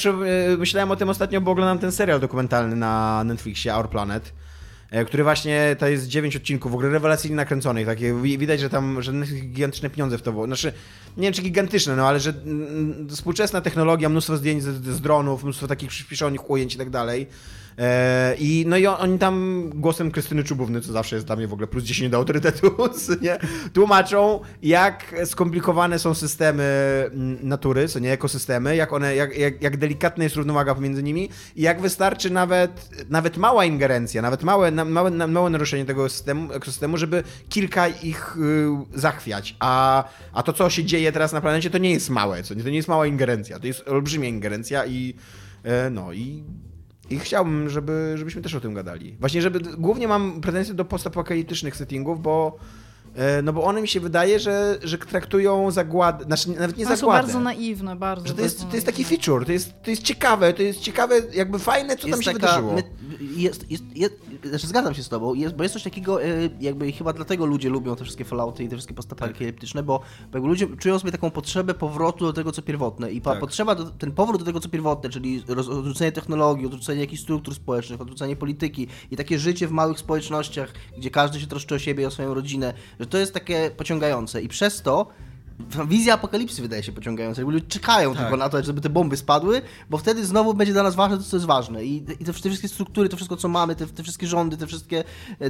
y, myślałem o tym ostatnio, bo oglądam ten serial dokumentalny na Netflixie, Our Planet. E, który właśnie, to jest 9 odcinków, w ogóle rewelacyjnie nakręconych, takie, widać, że tam, że gigantyczne pieniądze w to było, znaczy, nie wiem czy gigantyczne, no ale że współczesna technologia, mnóstwo zdjęć z, z dronów, mnóstwo takich przyspieszonych ujęć i tak dalej, I, no i oni tam głosem Krystyny Czubówny, co zawsze jest dla mnie w ogóle plus 10 do autorytetu, nie? tłumaczą, jak skomplikowane są systemy natury, co nie ekosystemy, jak one, jak, jak, jak delikatna jest równowaga pomiędzy nimi i jak wystarczy nawet, nawet mała ingerencja, nawet małe na, małe, na, małe naruszenie tego systemu, ekosystemu, żeby kilka ich y, zachwiać. A, a to, co się dzieje teraz na planecie, to nie jest małe. Co, to nie jest mała ingerencja. To jest olbrzymia ingerencja i e, no i i chciałbym, żeby, żebyśmy też o tym gadali. Właśnie, żeby głównie mam pretensje do postapokaliptycznych settingów, bo no bo one mi się wydaje, że, że traktują zagładę, znaczy nawet nie One są zagładę. bardzo naiwne, bardzo. Że to jest, to jest taki feature, to jest, to jest ciekawe, to jest ciekawe, jakby fajne, co tam się wydarzyło. my- jest, jest, jest, znaczy zgadzam się z tobą, jest, bo jest coś takiego, e, jakby chyba dlatego ludzie lubią te wszystkie Fallouty i te wszystkie postapokaliptyczne, bo, bo jakby ludzie czują sobie taką potrzebę powrotu do tego, co pierwotne i Tak. potrzeba, do, ten powrót do tego, co pierwotne, czyli odrzucenie technologii, odrzucenie jakichś struktur społecznych, odrzucenie polityki i takie życie w małych społecznościach, gdzie każdy się troszczy o siebie i o swoją rodzinę, że to jest takie pociągające. I przez to Wizja apokalipsy wydaje się pociągająca. Ludzie czekają Tak. tylko na to, żeby te bomby spadły, bo wtedy znowu będzie dla nas ważne to, co jest ważne. I, i te, te wszystkie struktury, to wszystko, co mamy, te, te wszystkie rządy, te wszystkie,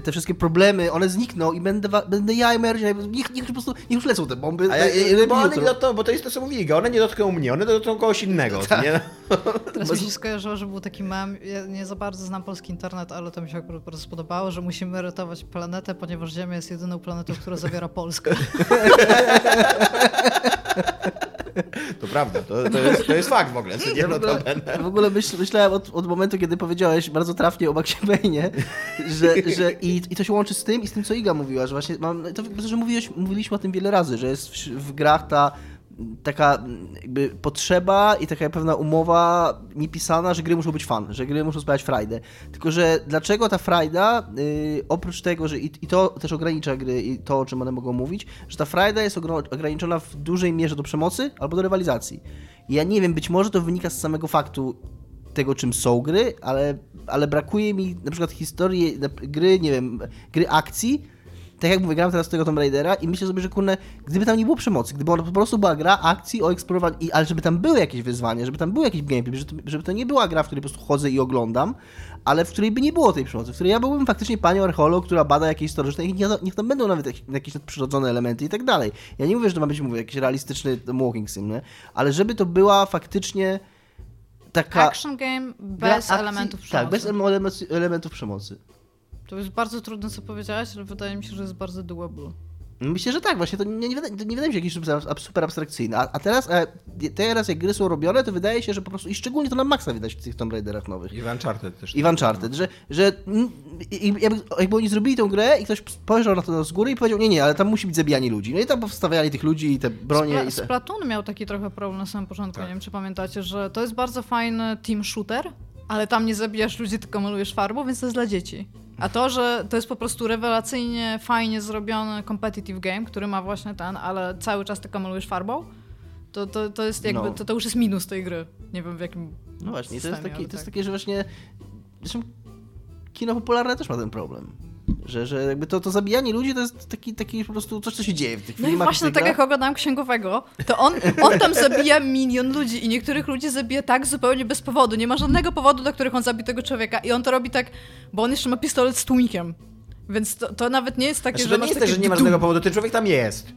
te wszystkie problemy, one znikną i będę, będę ja i Mary, niech, niech po prostu, niech już lecą te bomby. A ja, e, e, bo, one nie dotkną, bo to jest to, co mówili, one nie dotkną mnie, one dotkną kogoś innego, co nie? Teraz mi się skojarzyło, że był taki mem, ja nie za bardzo znam polski internet, ale to mi się akurat bardzo spodobało, że musimy ratować planetę, ponieważ Ziemia jest jedyną planetą, która zawiera Polskę. To prawda, to, to, jest, to jest fakt w ogóle, nie? Ja w ogóle, w ogóle myśl, myślałem od, od momentu, kiedy powiedziałeś bardzo trafnie o Maxie Payne, że, że i, i to się łączy z tym i z tym, co Iga mówiła, że właśnie mam, to, że mówiłeś, mówiliśmy o tym wiele razy, że jest w, w grach ta taka jakby potrzeba i taka pewna umowa niepisana, że gry muszą być fan, że gry muszą sprawiać frajdę. Tylko, że dlaczego ta frajda, yy, oprócz tego, że i, i to też ogranicza gry i to, o czym one mogą mówić, że ta frajda jest ograniczona w dużej mierze do przemocy albo do rywalizacji. Ja nie wiem, być może to wynika z samego faktu tego, czym są gry, ale, ale brakuje mi na przykład historii gry, nie wiem, gry akcji, tak jak mówię, gram teraz tego Tomb Raidera i myślę sobie, że kurne, gdyby tam nie było przemocy, gdyby po prostu była gra akcji o eksplorowaniu, ale żeby tam były jakieś wyzwania, żeby tam był jakiś gameplay, żeby to, żeby to nie była gra, w której po prostu chodzę i oglądam, ale w której by nie było tej przemocy, w której ja byłbym faktycznie panią archeolog, która bada jakieś historyczne i niech, tam będą nawet jakieś, nadprzyrodzone elementy i tak dalej. Ja nie mówię, że to ma być, mówię, jakiś realistyczny walking sim, nie? ale żeby to była faktycznie taka... Action game bez akcji- elementów przemocy. Tak, bez elementów, elementów przemocy. To jest bardzo trudne, co powiedziałaś, ale wydaje mi się, że jest bardzo doable. Myślę, że tak, właśnie to nie, nie, nie wydaje mi się jakieś super, abstrakcyjne. A, a teraz, e, teraz jak gry są robione, to wydaje się, że po prostu, i szczególnie to na maksa widać w tych Tomb Raiderach nowych. I w Uncharted też. I w Uncharted, że, że i- i jakby, jakby oni zrobili tę grę i ktoś spojrzał na to z góry i powiedział, nie, nie, ale tam musi być zabijanie ludzi. No i tam powstawiali tych ludzi i te bronie Spla- i te... Splatoon miał taki trochę problem na samym początku, Tak. nie wiem czy pamiętacie, że to jest bardzo fajny team shooter, ale tam nie zabijasz ludzi, tylko malujesz farbą, więc to jest dla dzieci. A to, że to jest po prostu rewelacyjnie, fajnie zrobiony competitive game, który ma właśnie ten, ale cały czas tylko malujesz farbą, to, to, to jest jakby, No. to, to już jest minus tej gry. Nie wiem w jakim No właśnie, i to jest, systemie, taki, to jest tak. takie, że właśnie... Zresztą kino popularne też ma ten problem. Że, że jakby to, to zabijanie ludzi to jest taki, taki po prostu coś, co się dzieje w tych No i filmach. właśnie tak jak oglądam księgowego, to on, on tam zabija milion ludzi i niektórych ludzi zabija tak zupełnie bez powodu. Nie ma żadnego powodu, dla których on zabi tego człowieka. I on to robi tak, bo on jeszcze ma pistolet z tłumikiem. Więc to, to nawet nie jest takie, Znaczy, że to nie jest tak, że nie ma żadnego powodu, ten człowiek tam jest.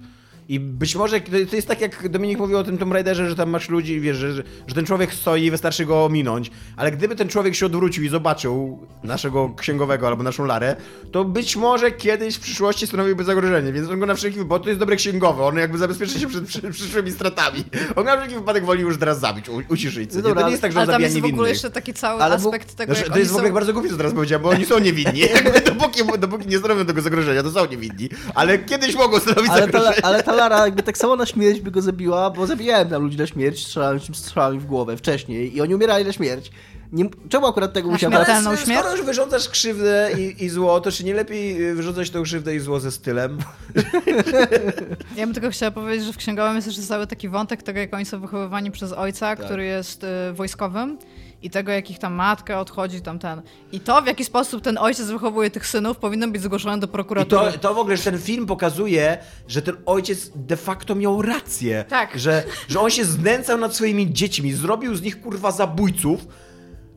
I być może to jest tak, jak Dominik mówił o tym Tomb Raiderze, że tam masz ludzi wiesz, że, że, ten człowiek stoi i wystarczy go ominąć, ale gdyby ten człowiek się odwrócił i zobaczył naszego księgowego albo naszą Larę, to być może kiedyś w przyszłości stanowiłby zagrożenie, więc on go na wszelki wypadek, bo to jest dobry księgowy, on jakby zabezpieczy się przed przy, przyszłymi stratami. On na wszelki wypadek woli już teraz zabić, u, uciszyć. No dobra, to nie jest tak, że on Ale tam zabija jest w niewinnych. ogóle jeszcze taki cały Ale aspekt tego, Znaczy, to oni jest w ogóle są... bardzo głupie, co teraz powiedziałem, bo oni są niewinni. Dopóki, dopóki nie stanowią tego zagrożenia, to są niewinni. Ale kiedyś mogą stanowić Ale ta, zagrożenie. ale ta Lara jakby tak samo na śmierć by go zabiła, bo zabijałem tam ludzi na śmierć, strzelałem strzałami w głowę wcześniej i oni umierali na śmierć. Nie, czemu akurat tego brać? Ale śmierć? skoro już wyrządzasz krzywdę i, i zło, to czy nie lepiej y, wyrządzać tą krzywdę i zło ze stylem? Ja bym tylko chciała powiedzieć, że w księgowym jest jeszcze cały taki wątek tego, jak oni są wychowywani przez ojca, Tak. który jest y, wojskowym i tego, jak ich tam matka odchodzi, tam ten. I to, w jaki sposób ten ojciec wychowuje tych synów, powinno być zgłoszone do I prokuratury. to, to w ogóle, że ten film pokazuje, że ten ojciec de facto miał rację. Tak. Że, że on się znęcał nad swoimi dziećmi, zrobił z nich kurwa zabójców.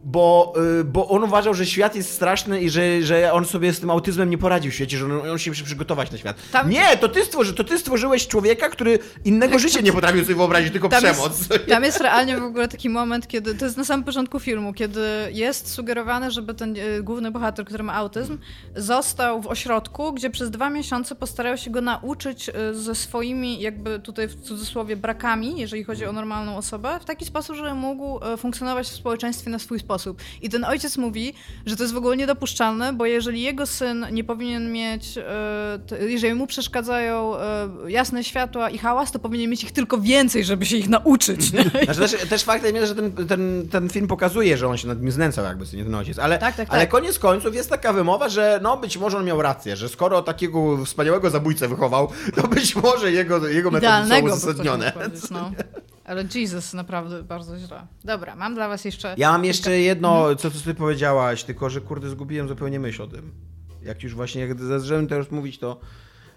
Bo, y, bo on uważał, że świat jest straszny i że, że on sobie z tym autyzmem nie poradził w świecie, że on, on się musi przygotować na świat. Tam- Nie, to ty, stworzy, to ty stworzyłeś człowieka, który innego życia nie potrafił sobie wyobrazić, tylko Tam przemoc. Jest, tam jest realnie w ogóle taki moment, kiedy to jest na samym początku filmu, kiedy jest sugerowane, żeby ten e, główny bohater, który ma autyzm, został w ośrodku, gdzie przez dwa miesiące postarają się go nauczyć e, ze swoimi, jakby tutaj w cudzysłowie, brakami, jeżeli chodzi o normalną osobę, w taki sposób, żeby mógł funkcjonować w społeczeństwie na swój sposób. I ten ojciec mówi, że to jest w ogóle niedopuszczalne, bo jeżeli jego syn nie powinien mieć, e, jeżeli mu przeszkadzają e, jasne światła i hałas, to powinien mieć ich tylko więcej, żeby się ich nauczyć. Znaczy, też, też faktem jest, że ten, ten, ten film pokazuje, że on się nad nim znęcał jakby, co nie ten ojciec. Ale, Tak, tak, ale tak. koniec końców jest taka wymowa, że no być może on miał rację, że skoro takiego wspaniałego zabójcę wychował, to być może jego, jego metody są Idealnego, by uzasadnione. powiedzieć, no. Ale Jesus, naprawdę bardzo źle. Dobra, mam dla was jeszcze... Ja mam jeszcze jedno, co, co ty powiedziałaś, tylko że kurde zgubiłem zupełnie myśl o tym. Jak już właśnie, jak zacząłem teraz mówić, to...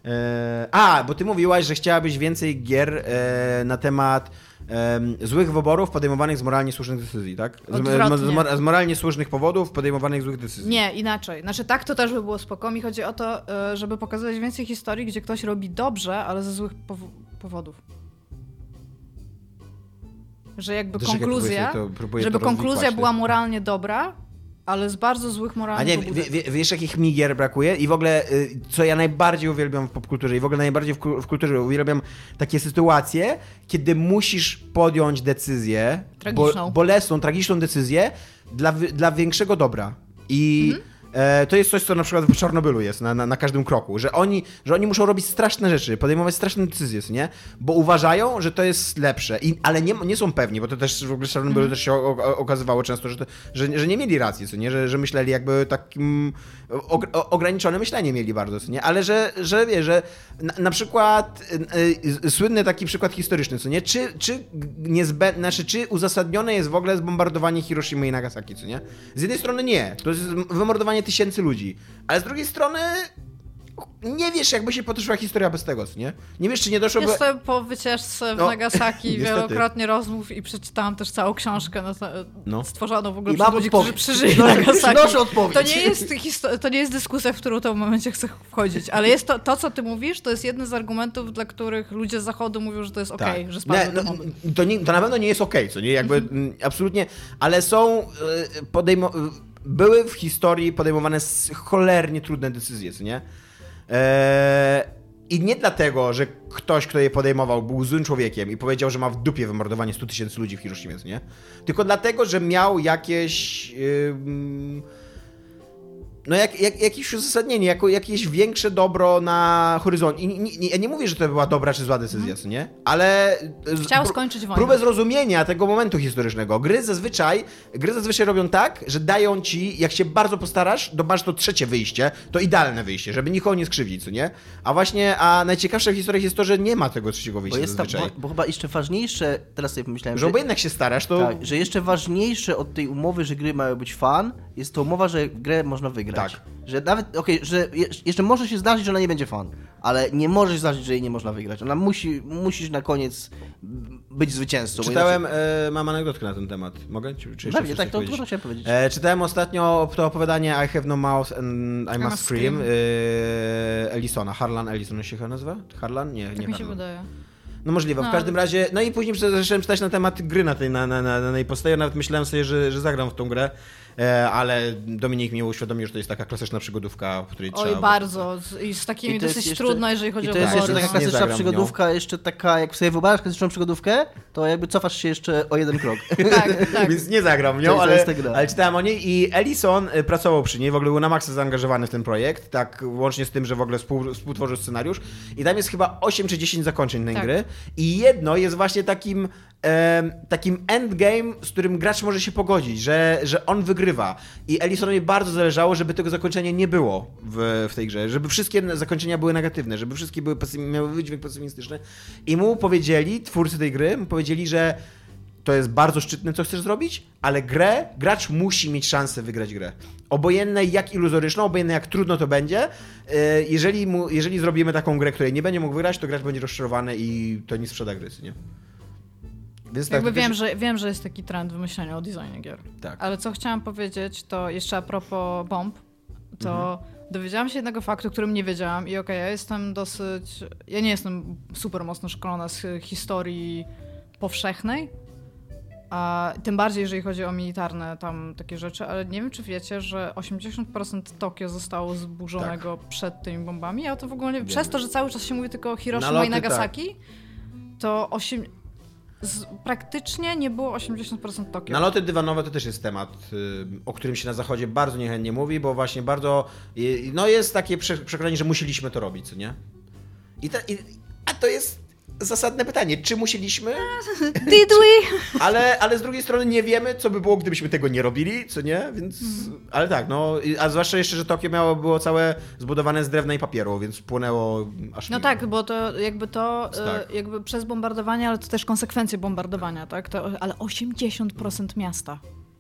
E, a, bo ty mówiłaś, że chciałabyś więcej gier e, na temat em, złych wyborów podejmowanych z moralnie słusznych decyzji, tak? Z, z, mor- z moralnie słusznych powodów podejmowanych złych decyzji. Nie, inaczej. Znaczy tak to też by było spoko. Mi chodzi o to, e, żeby pokazać więcej historii, gdzie ktoś robi dobrze, ale ze złych powo- powodów. Że jakby konkluzja, to- żeby konkluzja była moralnie dobra, ale z bardzo złych A moralnych nie, pobudek. wie, wie, wiesz jakich mi gier brakuje? I w ogóle, y, co ja najbardziej uwielbiam w popkulturze i w ogóle najbardziej w, w kulturze uwielbiam takie sytuacje, kiedy musisz podjąć decyzję, Tragiczną. Bo, bolesną, tragiczną decyzję dla, dla większego dobra. I Mhm. E, to jest coś, co na przykład w Czarnobylu jest na, na, na każdym kroku, że oni, że oni muszą robić straszne rzeczy, podejmować straszne decyzje, nie? Bo uważają, że to jest lepsze, I, ale nie, nie są pewni, bo to też w ogóle w Czarnobylu Mhm. też się o, o, okazywało często, że, to, że, że nie mieli racji, co nie? Że, że myśleli jakby takim o, ograniczone myślenie mieli bardzo, co nie? Ale że, że wie, że na, na przykład y, y, słynny taki przykład historyczny, co nie? Czy, czy niezbędne, znaczy, czy uzasadnione jest w ogóle zbombardowanie Hiroshimy i Nagasaki, co nie? Z jednej strony nie, to jest wymordowanie tysięcy ludzi, ale z drugiej strony nie wiesz, jakby się potoczyła historia bez tego, nie? Nie wiesz, czy nie doszło... Jestem po wycieczce w No, Nagasaki wielokrotnie rozmów i przeczytałam też całą książkę na, No. stworzoną w ogóle I przez ludzi, którzy odpowiedź. przeżyli Przynoszę- Nagasaki. To nie, jest histo- to nie jest dyskusja, w którą w tym momencie chcę wchodzić, ale jest to, to, co ty mówisz, to jest jeden z argumentów, dla których ludzie z zachodu mówią, że to jest okej, że spadły Tak. nie, domowy. no, to, nie, to na pewno nie jest okej, co nie? Jakby mm, absolutnie, ale są y, podejmo- y, były w historii podejmowane cholernie trudne decyzje, co nie? Eee, I nie dlatego, że ktoś, kto je podejmował, był złym człowiekiem i powiedział, że ma w dupie wymordowanie 100 tysięcy ludzi w Hiroshimie, nie? Tylko dlatego, że miał jakieś... ym, no jak, jak, jakieś uzasadnienie, jako, jakieś większe dobro na horyzoncie. I nie, nie, ja nie mówię, że to była dobra czy zła decyzja, co nie? Ale... z- Chciał pró- skończyć wojnę. Próbę zrozumienia tego momentu historycznego. Gry zazwyczaj, gry zazwyczaj robią tak, że dają ci, jak się bardzo postarasz, to masz to trzecie wyjście, to idealne wyjście, żeby nikogo nie skrzywdzić, co nie? A właśnie, a najciekawsze w historii jest to, że nie ma tego trzeciego Bo, wyjścia jest ta, zazwyczaj. bo, bo chyba jeszcze ważniejsze, teraz sobie pomyślałem, Że obojętnie jak się starasz, to... tak, że jeszcze ważniejsze od tej umowy, że gry mają być fan, jest to umowa, że grę można wygrać. Tak. Że nawet, okej, że je, jeszcze może się zdarzyć, że ona nie będzie fan, ale nie może się zdarzyć, że jej nie można wygrać. Ona musi, musisz na koniec być zwycięzcą. Czytałem, e, mam anegdotkę na ten temat. Mogę? Czy, czy Pewnie, tak, to, powiedzieć? chciałem powiedzieć. E, czytałem ostatnio to opowiadanie I have no mouth and I, must, must scream, scream. e, Ellisona. Harlan Ellison się chyba nazywa? Harlan? Nie, Tak nie mi się Harlan. wydaje. No możliwe, w No, każdym ale- razie. No i później zacząłem czytać na temat gry na tej, na, na, na, na tej podstawie. Nawet myślałem sobie, że, że zagram w tą grę, ale Dominik mi uświadomił, że to jest taka klasyczna przygodówka, w której Oj, trzeba. bardzo. Z- I z takimi I to jest dosyć jeszcze- trudno, jeżeli chodzi I o to jest jeszcze taka no. Klasyczna przygodówka, jeszcze taka, jak sobie wyobrażasz klasyczną przygodówkę, to jakby cofasz się jeszcze o jeden krok. Tak, tak. Więc nie zagram nią, ale, gra. ale czytałem o niej i Ellison y, pracował przy niej, w ogóle był na maksa zaangażowany w ten projekt, tak łącznie z tym, że w ogóle współ, współtworzył scenariusz i tam jest chyba 8 czy 10 zakończeń tej Tak. gry i jedno jest właśnie takim takim endgame, z którym gracz może się pogodzić, że, że on wygrywa i Ellisonowi bardzo zależało, żeby tego zakończenia nie było w, w tej grze, żeby wszystkie zakończenia były negatywne, żeby wszystkie były miały wydźwięk pesymistyczny i mu powiedzieli, twórcy tej gry, mu powiedzieli, że to jest bardzo szczytne, co chcesz zrobić, ale grę, gracz musi mieć szansę wygrać grę. Obojętne jak iluzoryczną, obojętne jak trudno to będzie, yy, jeżeli, mu, jeżeli zrobimy taką grę, której nie będzie mógł wygrać, to gracz będzie rozczarowany i to nie sprzeda gry, nie? Więc Jakby to wiem, też- że, wiem, że jest taki trend wymyślania o designie gier. Tak. Ale co chciałam powiedzieć, to jeszcze a propos bomb, to Mhm. dowiedziałam się jednego faktu, którym nie wiedziałam i okej, ja jestem dosyć... Ja nie jestem super mocno szkolona z historii powszechnej, a tym bardziej, jeżeli chodzi o militarne tam takie rzeczy, ale nie wiem, czy wiecie, że 80% Tokio zostało zburzonego przed tymi bombami, a to w ogóle nie... Wiemy. Przez to, że cały czas się mówi tylko o Hiroshima Naloty, i Nagasaki, to 8... Z, praktycznie nie było 80% Tokio. Naloty dywanowe to też jest temat, y, o którym się na zachodzie bardzo niechętnie mówi, bo właśnie bardzo, y, no jest takie prze- przekonanie, że musieliśmy to robić, co nie? I, ta, i A to jest zasadne pytanie, czy musieliśmy? Did we? Ale, ale z drugiej strony nie wiemy, co by było, gdybyśmy tego nie robili, co nie? Więc, ale tak, no, a zwłaszcza jeszcze, że Tokio miało, było całe zbudowane z drewna i papieru, więc płynęło aż No tak, bo to jakby to Tak. e, jakby przez bombardowanie, ale to też konsekwencje bombardowania, tak? To, ale 80% miasta.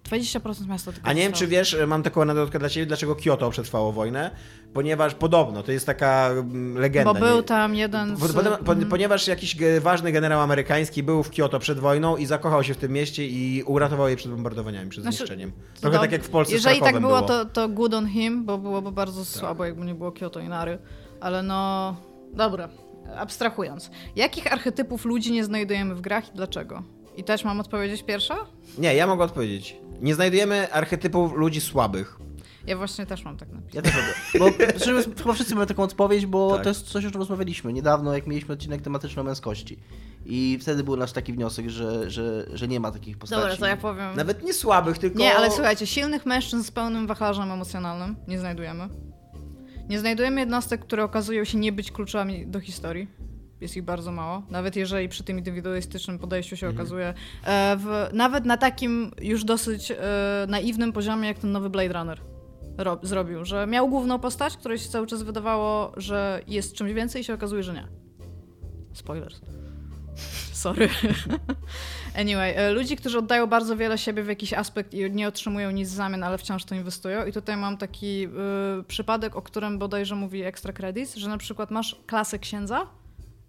20% miasta tylko A nie wiem, czy wiesz, mam taką anegdotkę dla ciebie, dlaczego Kyoto przetrwało wojnę, ponieważ podobno, to jest taka mm, legenda. Bo był nie? tam jeden z... Mhm. Ponieważ jakiś ge- ważny generał amerykański był w Kyoto przed wojną i zakochał się w tym mieście i uratował je przed bombardowaniami, przed Znaczy, zniszczeniem. Trochę tak jak w Polsce Jeżeli tak Krakowem było, to, to good on him, bo byłoby bardzo słabo, jakby nie było Kyoto i Nary. Ale no... Dobra, abstrahując. Jakich archetypów ludzi nie znajdujemy w grach i dlaczego? I też mam odpowiedzieć pierwsza? Nie, ja mogę odpowiedzieć. Nie znajdujemy archetypów ludzi słabych. Ja właśnie też mam tak napisane. Ja też robię. Bo chyba wszyscy mamy taką odpowiedź, bo Tak. to jest coś, o czym rozmawialiśmy niedawno, jak mieliśmy odcinek tematyczny o męskości. I wtedy był nasz taki wniosek, że, że, że nie ma takich postaci. Dobra, to ja powiem... Nawet nie słabych, tylko... Nie, ale słuchajcie, silnych mężczyzn z pełnym wachlarzem emocjonalnym nie znajdujemy. Nie znajdujemy jednostek, które okazują się nie być kluczami do historii. Jest ich bardzo mało. Nawet jeżeli przy tym indywidualistycznym podejściu się okazuje. E, w, nawet na takim już dosyć e, naiwnym poziomie, jak ten nowy Blade Runner ro, zrobił, że miał główną postać, której się cały czas wydawało, że jest czymś więcej i się okazuje, że nie. Spoilers. Sorry. Anyway, e, ludzi, którzy oddają bardzo wiele siebie w jakiś aspekt i nie otrzymują nic w zamian, ale wciąż to inwestują. I tutaj mam taki y, przypadek, o którym bodajże mówi Extra Credits, że na przykład masz klasę księdza,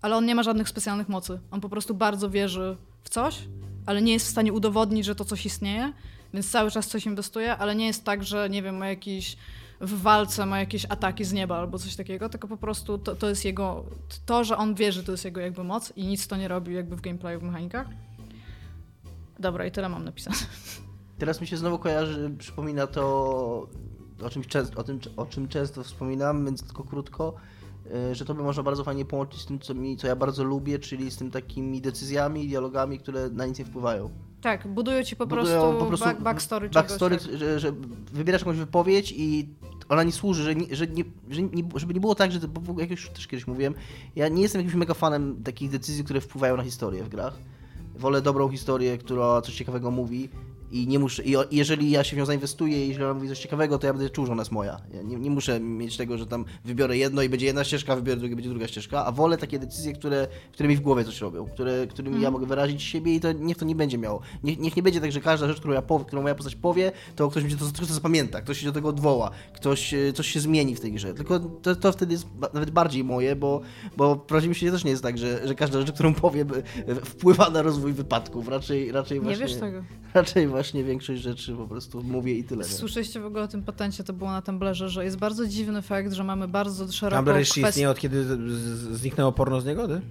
ale on nie ma żadnych specjalnych mocy. On po prostu bardzo wierzy w coś, ale nie jest w stanie udowodnić, że to coś istnieje, więc cały czas coś inwestuje, ale nie jest tak, że nie wiem, ma jakiś w walce ma jakieś ataki z nieba albo coś takiego, tylko po prostu to, to jest jego, to, że on wierzy, to jest jego jakby moc i nic to nie robi jakby w gameplayu, w mechanikach. Dobra, i tyle mam napisane. Teraz mi się znowu kojarzy, przypomina to, o czym, często, o, tym, o czym często wspominam, więc tylko krótko, że to by można bardzo fajnie połączyć z tym, co, mi, co ja bardzo lubię, czyli z tym takimi decyzjami, dialogami, które na nic nie wpływają. Tak, budują ci po Budują prostu, po prostu back, backstory, backstory czegoś. Tak. że, że wybierasz jakąś wypowiedź i ona nie służy, że nie, że nie, że nie, żeby nie było tak, że, bo jak już też kiedyś mówiłem, ja nie jestem jakimś mega fanem takich decyzji, które wpływają na historię w grach. Wolę dobrą historię, która coś ciekawego mówi i nie muszę, i jeżeli ja się w nią zainwestuję i jeżeli ona mówi coś ciekawego, to ja będę czuł, że ona jest moja. Ja nie, nie muszę mieć tego, że tam wybiorę jedno i będzie jedna ścieżka, wybiorę drugie, będzie druga ścieżka, a wolę takie decyzje, które, które mi w głowie coś robią, które, którymi Mhm. ja mogę wyrazić siebie i to niech to nie będzie miało. Niech, niech nie będzie tak, że każda rzecz, którą, ja powie, którą moja postać powie, to ktoś mi się to, ktoś to zapamięta, ktoś się do tego odwoła, ktoś, e, coś się zmieni w tej grze. Tylko to, to wtedy jest nawet bardziej moje, bo, bo w prawdziwym świecie też nie jest tak, że, że każda rzecz, którą powie, by- wpływa na rozwój wypadków. Raczej, raczej Nie właśnie, wiesz tego. Raczej właśnie większość rzeczy po prostu mówię i tyle. Nie? Słyszeliście w ogóle o tym patencie, to było na Tumblerze, że jest bardzo dziwny fakt, że mamy bardzo szeroką Tumblr jeszcze kwestię... istnieje od kiedy zniknęło porno z niegody?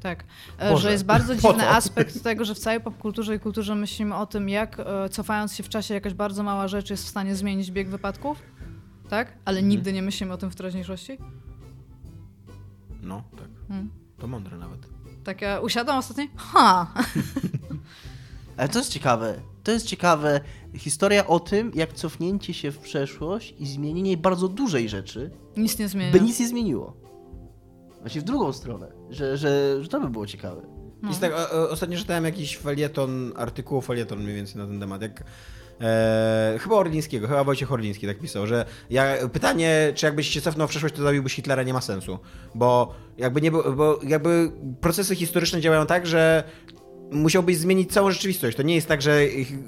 Tak, e, Boże, że jest bardzo dziwny aspekt tego, że w całej popkulturze i kulturze myślimy o tym, jak e, cofając się w czasie jakaś bardzo mała rzecz jest w stanie zmienić bieg wypadków, tak? Ale Mhm. nigdy nie myślimy o tym w teraźniejszości. No, tak. Hmm. To mądre nawet. Tak, ja usiadłam ostatnio, ha! Ale to jest ciekawe. To jest ciekawe. Historia o tym, jak cofnięcie się w przeszłość i zmienienie bardzo dużej rzeczy, Nic nie zmienia. by nic nie zmieniło. Właśnie w drugą stronę. Że, że, że to by było ciekawe. No. Jest tak, o, o, ostatnio czytałem jakiś felieton, artykuł felieton mniej więcej na ten temat, jak e, chyba Orlińskiego, chyba Wojciech Orliński tak pisał, że ja, pytanie, czy jakbyś się cofnął w przeszłość, to zabiłbyś Hitlera, nie ma sensu, bo jakby nie było, bo jakby procesy historyczne działają tak, że musiałbyś zmienić całą rzeczywistość. To nie jest tak, że,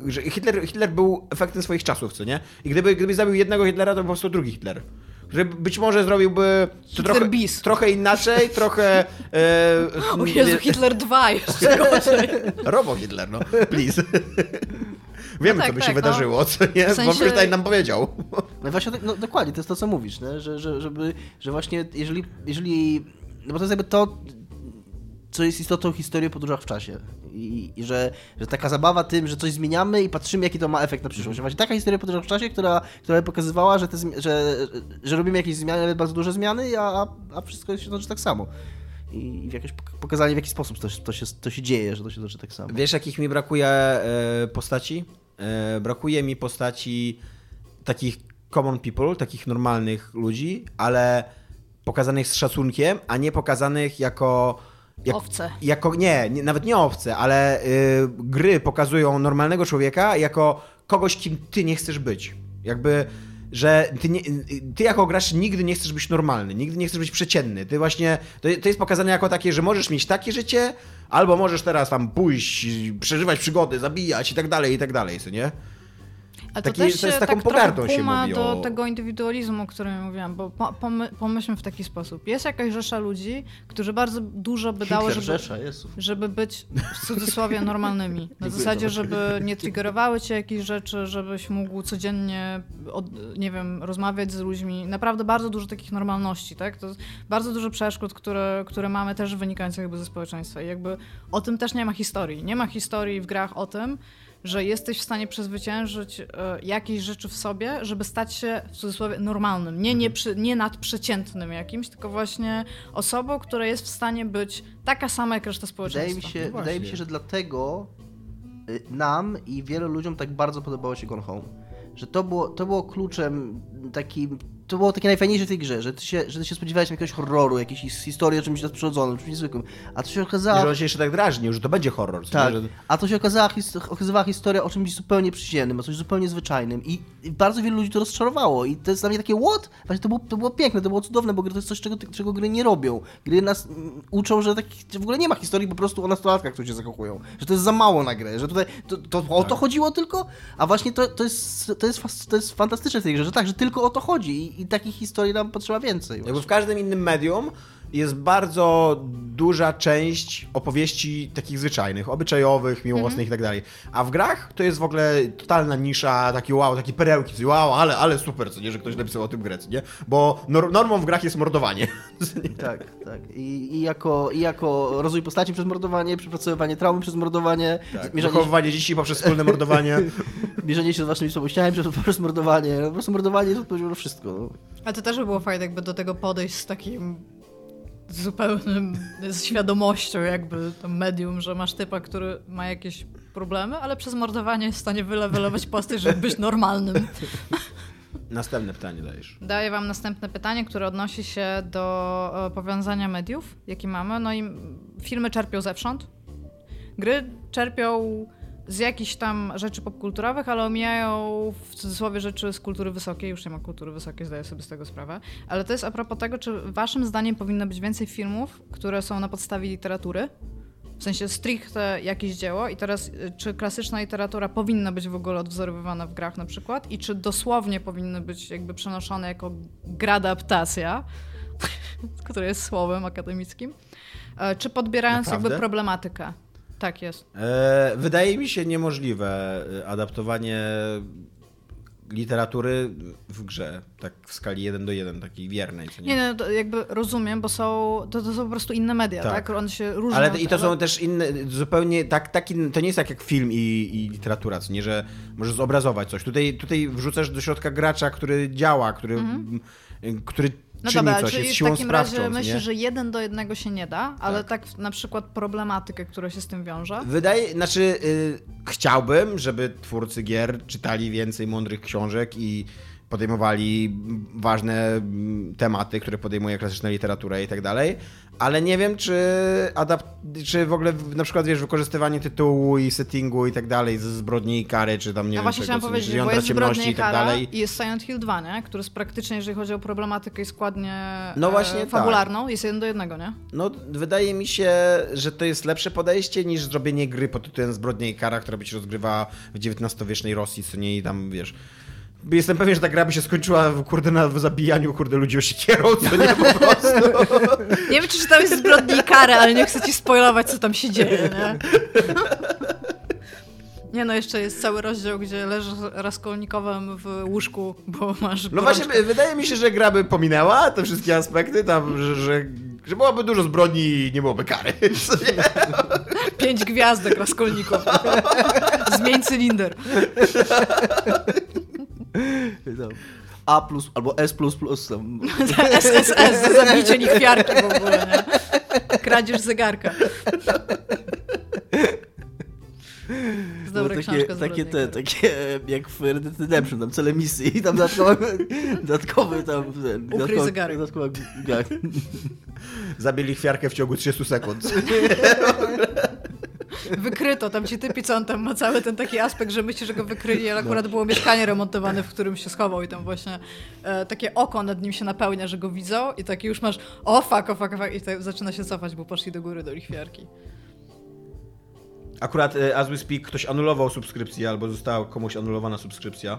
że Hitler, Hitler był efektem swoich czasów, co nie? I gdyby, gdybyś zabił jednego Hitlera, to po prostu drugi Hitler. który być może zrobiłby to Hitler trochę, bis. trochę inaczej, trochę... E, O Jezu, Hitler 2 jeszcze gorzej. Robo Hitler, no, please. Wiemy, tak, co by tak, się no. wydarzyło, co nie? W sensie- Bo nam powiedział. No właśnie, tak- no, dokładnie, to jest to, co mówisz, nie? Że, że, żeby, że właśnie jeżeli, jeżeli, no bo to jest jakby to, co jest istotą historii o podróżach w czasie. I, i że, że taka zabawa tym, że coś zmieniamy i patrzymy, jaki to ma efekt na przyszłość. Właśnie taka historia o podróżach w czasie, która, która pokazywała, że, te, że, że robimy jakieś zmiany, nawet bardzo duże zmiany, a, a, wszystko się toczy tak samo. I w jakieś pok- pokazanie, w jaki sposób to, to, się, to się dzieje, że to się toczy tak samo. Wiesz, jakich mi brakuje e, postaci? E, brakuje mi postaci takich common people, takich normalnych ludzi, ale pokazanych z szacunkiem, a nie pokazanych jako... Jak, Owce. Jako, nie, nie, nawet nie owce, ale y, gry pokazują normalnego człowieka jako kogoś, kim ty nie chcesz być. Jakby, że ty, nie, ty jako gracz nigdy nie chcesz być normalny, nigdy nie chcesz być przeciętny. Ty właśnie, to, to jest pokazane jako takie, że możesz mieć takie życie, albo możesz teraz tam pójść, przeżywać przygody, zabijać i tak dalej, i tak dalej, co nie? A to Taki- też to jest taką tak pogardą trochę się mówi do o- tego indywidualizmu, o którym mówiłam, bo po, pomy, pomyślmy w taki sposób. Jest jakaś rzesza ludzi, którzy bardzo dużo by dało, żeby, żeby być w cudzysłowie normalnymi. Na zasadzie, za żeby nie triggerowały cię jakieś rzeczy, żebyś mógł codziennie, od, nie wiem, rozmawiać z ludźmi. Naprawdę bardzo dużo takich normalności, tak? To jest bardzo dużo przeszkód, które, które mamy też wynikających jakby ze społeczeństwa. I jakby o tym też nie ma historii. Nie ma historii w grach o tym, że jesteś w stanie przezwyciężyć e, jakieś rzeczy w sobie, żeby stać się w cudzysłowie normalnym. Nie, nie, przy, nie nadprzeciętnym jakimś, tylko właśnie osobą, która jest w stanie być taka sama jak reszta społeczeństwa. Wydaje mi, się, No wydaje mi się, że dlatego y, nam i wielu ludziom tak bardzo podobało się Gone Home. Że to było, to było kluczem takim. To było takie najfajniejsze w tej grze, że ty się, że ty się spodziewałeś jakiegoś horroru, jakiejś his- historii o czymś nadprzyrodzonym, czymś niezwykłym. A to się I okazało. że on się jeszcze tak drażnił, że to będzie horror. Tak? Że... a to się okazała, his- okazywała historia o czymś zupełnie przyziemnym, o czymś zupełnie zwyczajnym i, i bardzo wielu ludzi to rozczarowało i to jest dla mnie takie what? Właśnie to było, to było piękne, to było cudowne, bo to jest coś, czego, czego gry nie robią. Gry nas mm, uczą, że, takich, w ogóle nie ma historii po prostu o nastolatkach, którzy się zakochują, że to jest za mało na grę, że tutaj to, to o to chodziło tylko, a właśnie to, to, jest, to, jest, to jest fantastyczne w tej grze, że tak, że tylko o to chodzi i, i takich historii nam potrzeba więcej. Jakby w każdym innym medium jest bardzo duża część opowieści takich zwyczajnych, obyczajowych, miłosnych i tak dalej. A w grach to jest w ogóle totalna nisza, takie wow, takie perełki, wow, ale, ale super, co nie, że ktoś napisał o tym grę, nie? Bo nor- normą w grach jest mordowanie. Tak, tak. I, i, jako, I jako rozwój postaci przez mordowanie, przepracowywanie traumy przez mordowanie, Tak, mierzenie, wychowywanie dzieci poprzez wspólne mordowanie. mierzenie się z waszymi słabościami przez, przez mordowanie. Po prostu mordowanie jest odpowiedzią na wszystko. No. A to też by było fajne, jakby do tego podejść z takim zupełnym z świadomością jakby to medium, że masz typa, który ma jakieś problemy, ale przez mordowanie jest w stanie wylewelować postać, żeby być normalnym. Następne pytanie dajesz. Daję wam następne pytanie, które odnosi się do e, powiązania mediów, jakie mamy. No i filmy czerpią zewsząd. Gry czerpią z jakichś tam rzeczy popkulturowych, ale omijają w cudzysłowie rzeczy z kultury wysokiej. Już nie ma kultury wysokiej, zdaję sobie z tego sprawę. Ale to jest a propos tego, czy waszym zdaniem powinno być więcej filmów, które są na podstawie literatury? W sensie stricte jakieś dzieło i teraz y, czy klasyczna literatura powinna być w ogóle odwzorowywana w grach na przykład i czy dosłownie powinny być jakby przenoszone jako gradaptacja, które jest słowem akademickim, e, czy podbierając Naprawdę? jakby problematykę. Tak jest. E, wydaje mi się niemożliwe e, adaptowanie literatury w grze, tak w skali 1 do 1, takiej wiernej. Co nie? Nie, no, to jakby rozumiem, bo są, to, to są po prostu inne media, tak? Tak. One się różnią. Ale i to ale- są też inne, zupełnie tak, tak in, to nie jest tak jak film i, i literatura, co nie, że możesz zobrazować coś. Tutaj, tutaj wrzucasz do środka gracza, który działa, który, m, który Mhm. No czyni dobra, coś, czyli jest w siłą takim sprawczą. razie myślę, że jeden do jednego się nie da, ale tak, na przykład problematykę, która się z tym wiąże. Wydaje, znaczy y, chciałbym, żeby twórcy gier czytali więcej mądrych książek i podejmowali ważne mm, tematy, które podejmuje klasyczna literatura i tak dalej, ale nie wiem, czy, adap- czy w ogóle na przykład, wiesz, wykorzystywanie tytułu i settingu i tak dalej z zbrodni i kary, czy tam, nie Ja wiem, właśnie czego, chciałam powiedzieć, bo jest ciemności i tak dalej. i jest Silent Hill 2, nie? który jest praktycznie, jeżeli chodzi o problematykę i składnię No właśnie e, tak. fabularną, jest jeden do jednego, nie? No, wydaje mi się, że to jest lepsze podejście niż zrobienie gry pod tytułem Zbrodnia i Kara, która by się rozgrywała w XIX-wiecznej Rosji, co nie i tam, wiesz, Jestem pewien, że ta gra by się skończyła kurde na zabijaniu kurde ludzi osikierą, co nie po prostu. Nie wiem, czy czytałeś Zbrodni i Karę, ale nie chcę ci spoilować, co tam się dzieje, nie? Nie no, jeszcze jest cały rozdział, gdzie leżysz raskolnikowym w łóżku, bo masz No właśnie, wydaje mi się, że gra by pominęła te wszystkie aspekty, tam, że, że, że byłoby dużo zbrodni i nie byłoby kary. Pięć gwiazdek raskolnikowych. Zmień cylinder. A plus, albo S plus plus. Tam. SSS, za zabicie lichwiarki w ogóle, nie? Kradzież zegarka. dobra no, książka takie, te, takie jak w Red Dead Redemption, tam cele misji i tam dodatkowy, dodatkowy tam... Ten, Ukryj zegarek. Dodatkowa, Zabili chwiarkę w ciągu 30 sekund. Wykryto, tam ci typi, co on tam ma cały ten taki aspekt, że myśli, że go wykryli, ale akurat było mieszkanie remontowane, w którym się schował i tam właśnie e, takie oko nad nim się napełnia, że go widzą i taki już masz o fuck, o fuck, o fuck i to zaczyna się cofać, bo poszli do góry do lichwiarki. Akurat e, as we speak ktoś anulował subskrypcję albo została komuś anulowana subskrypcja.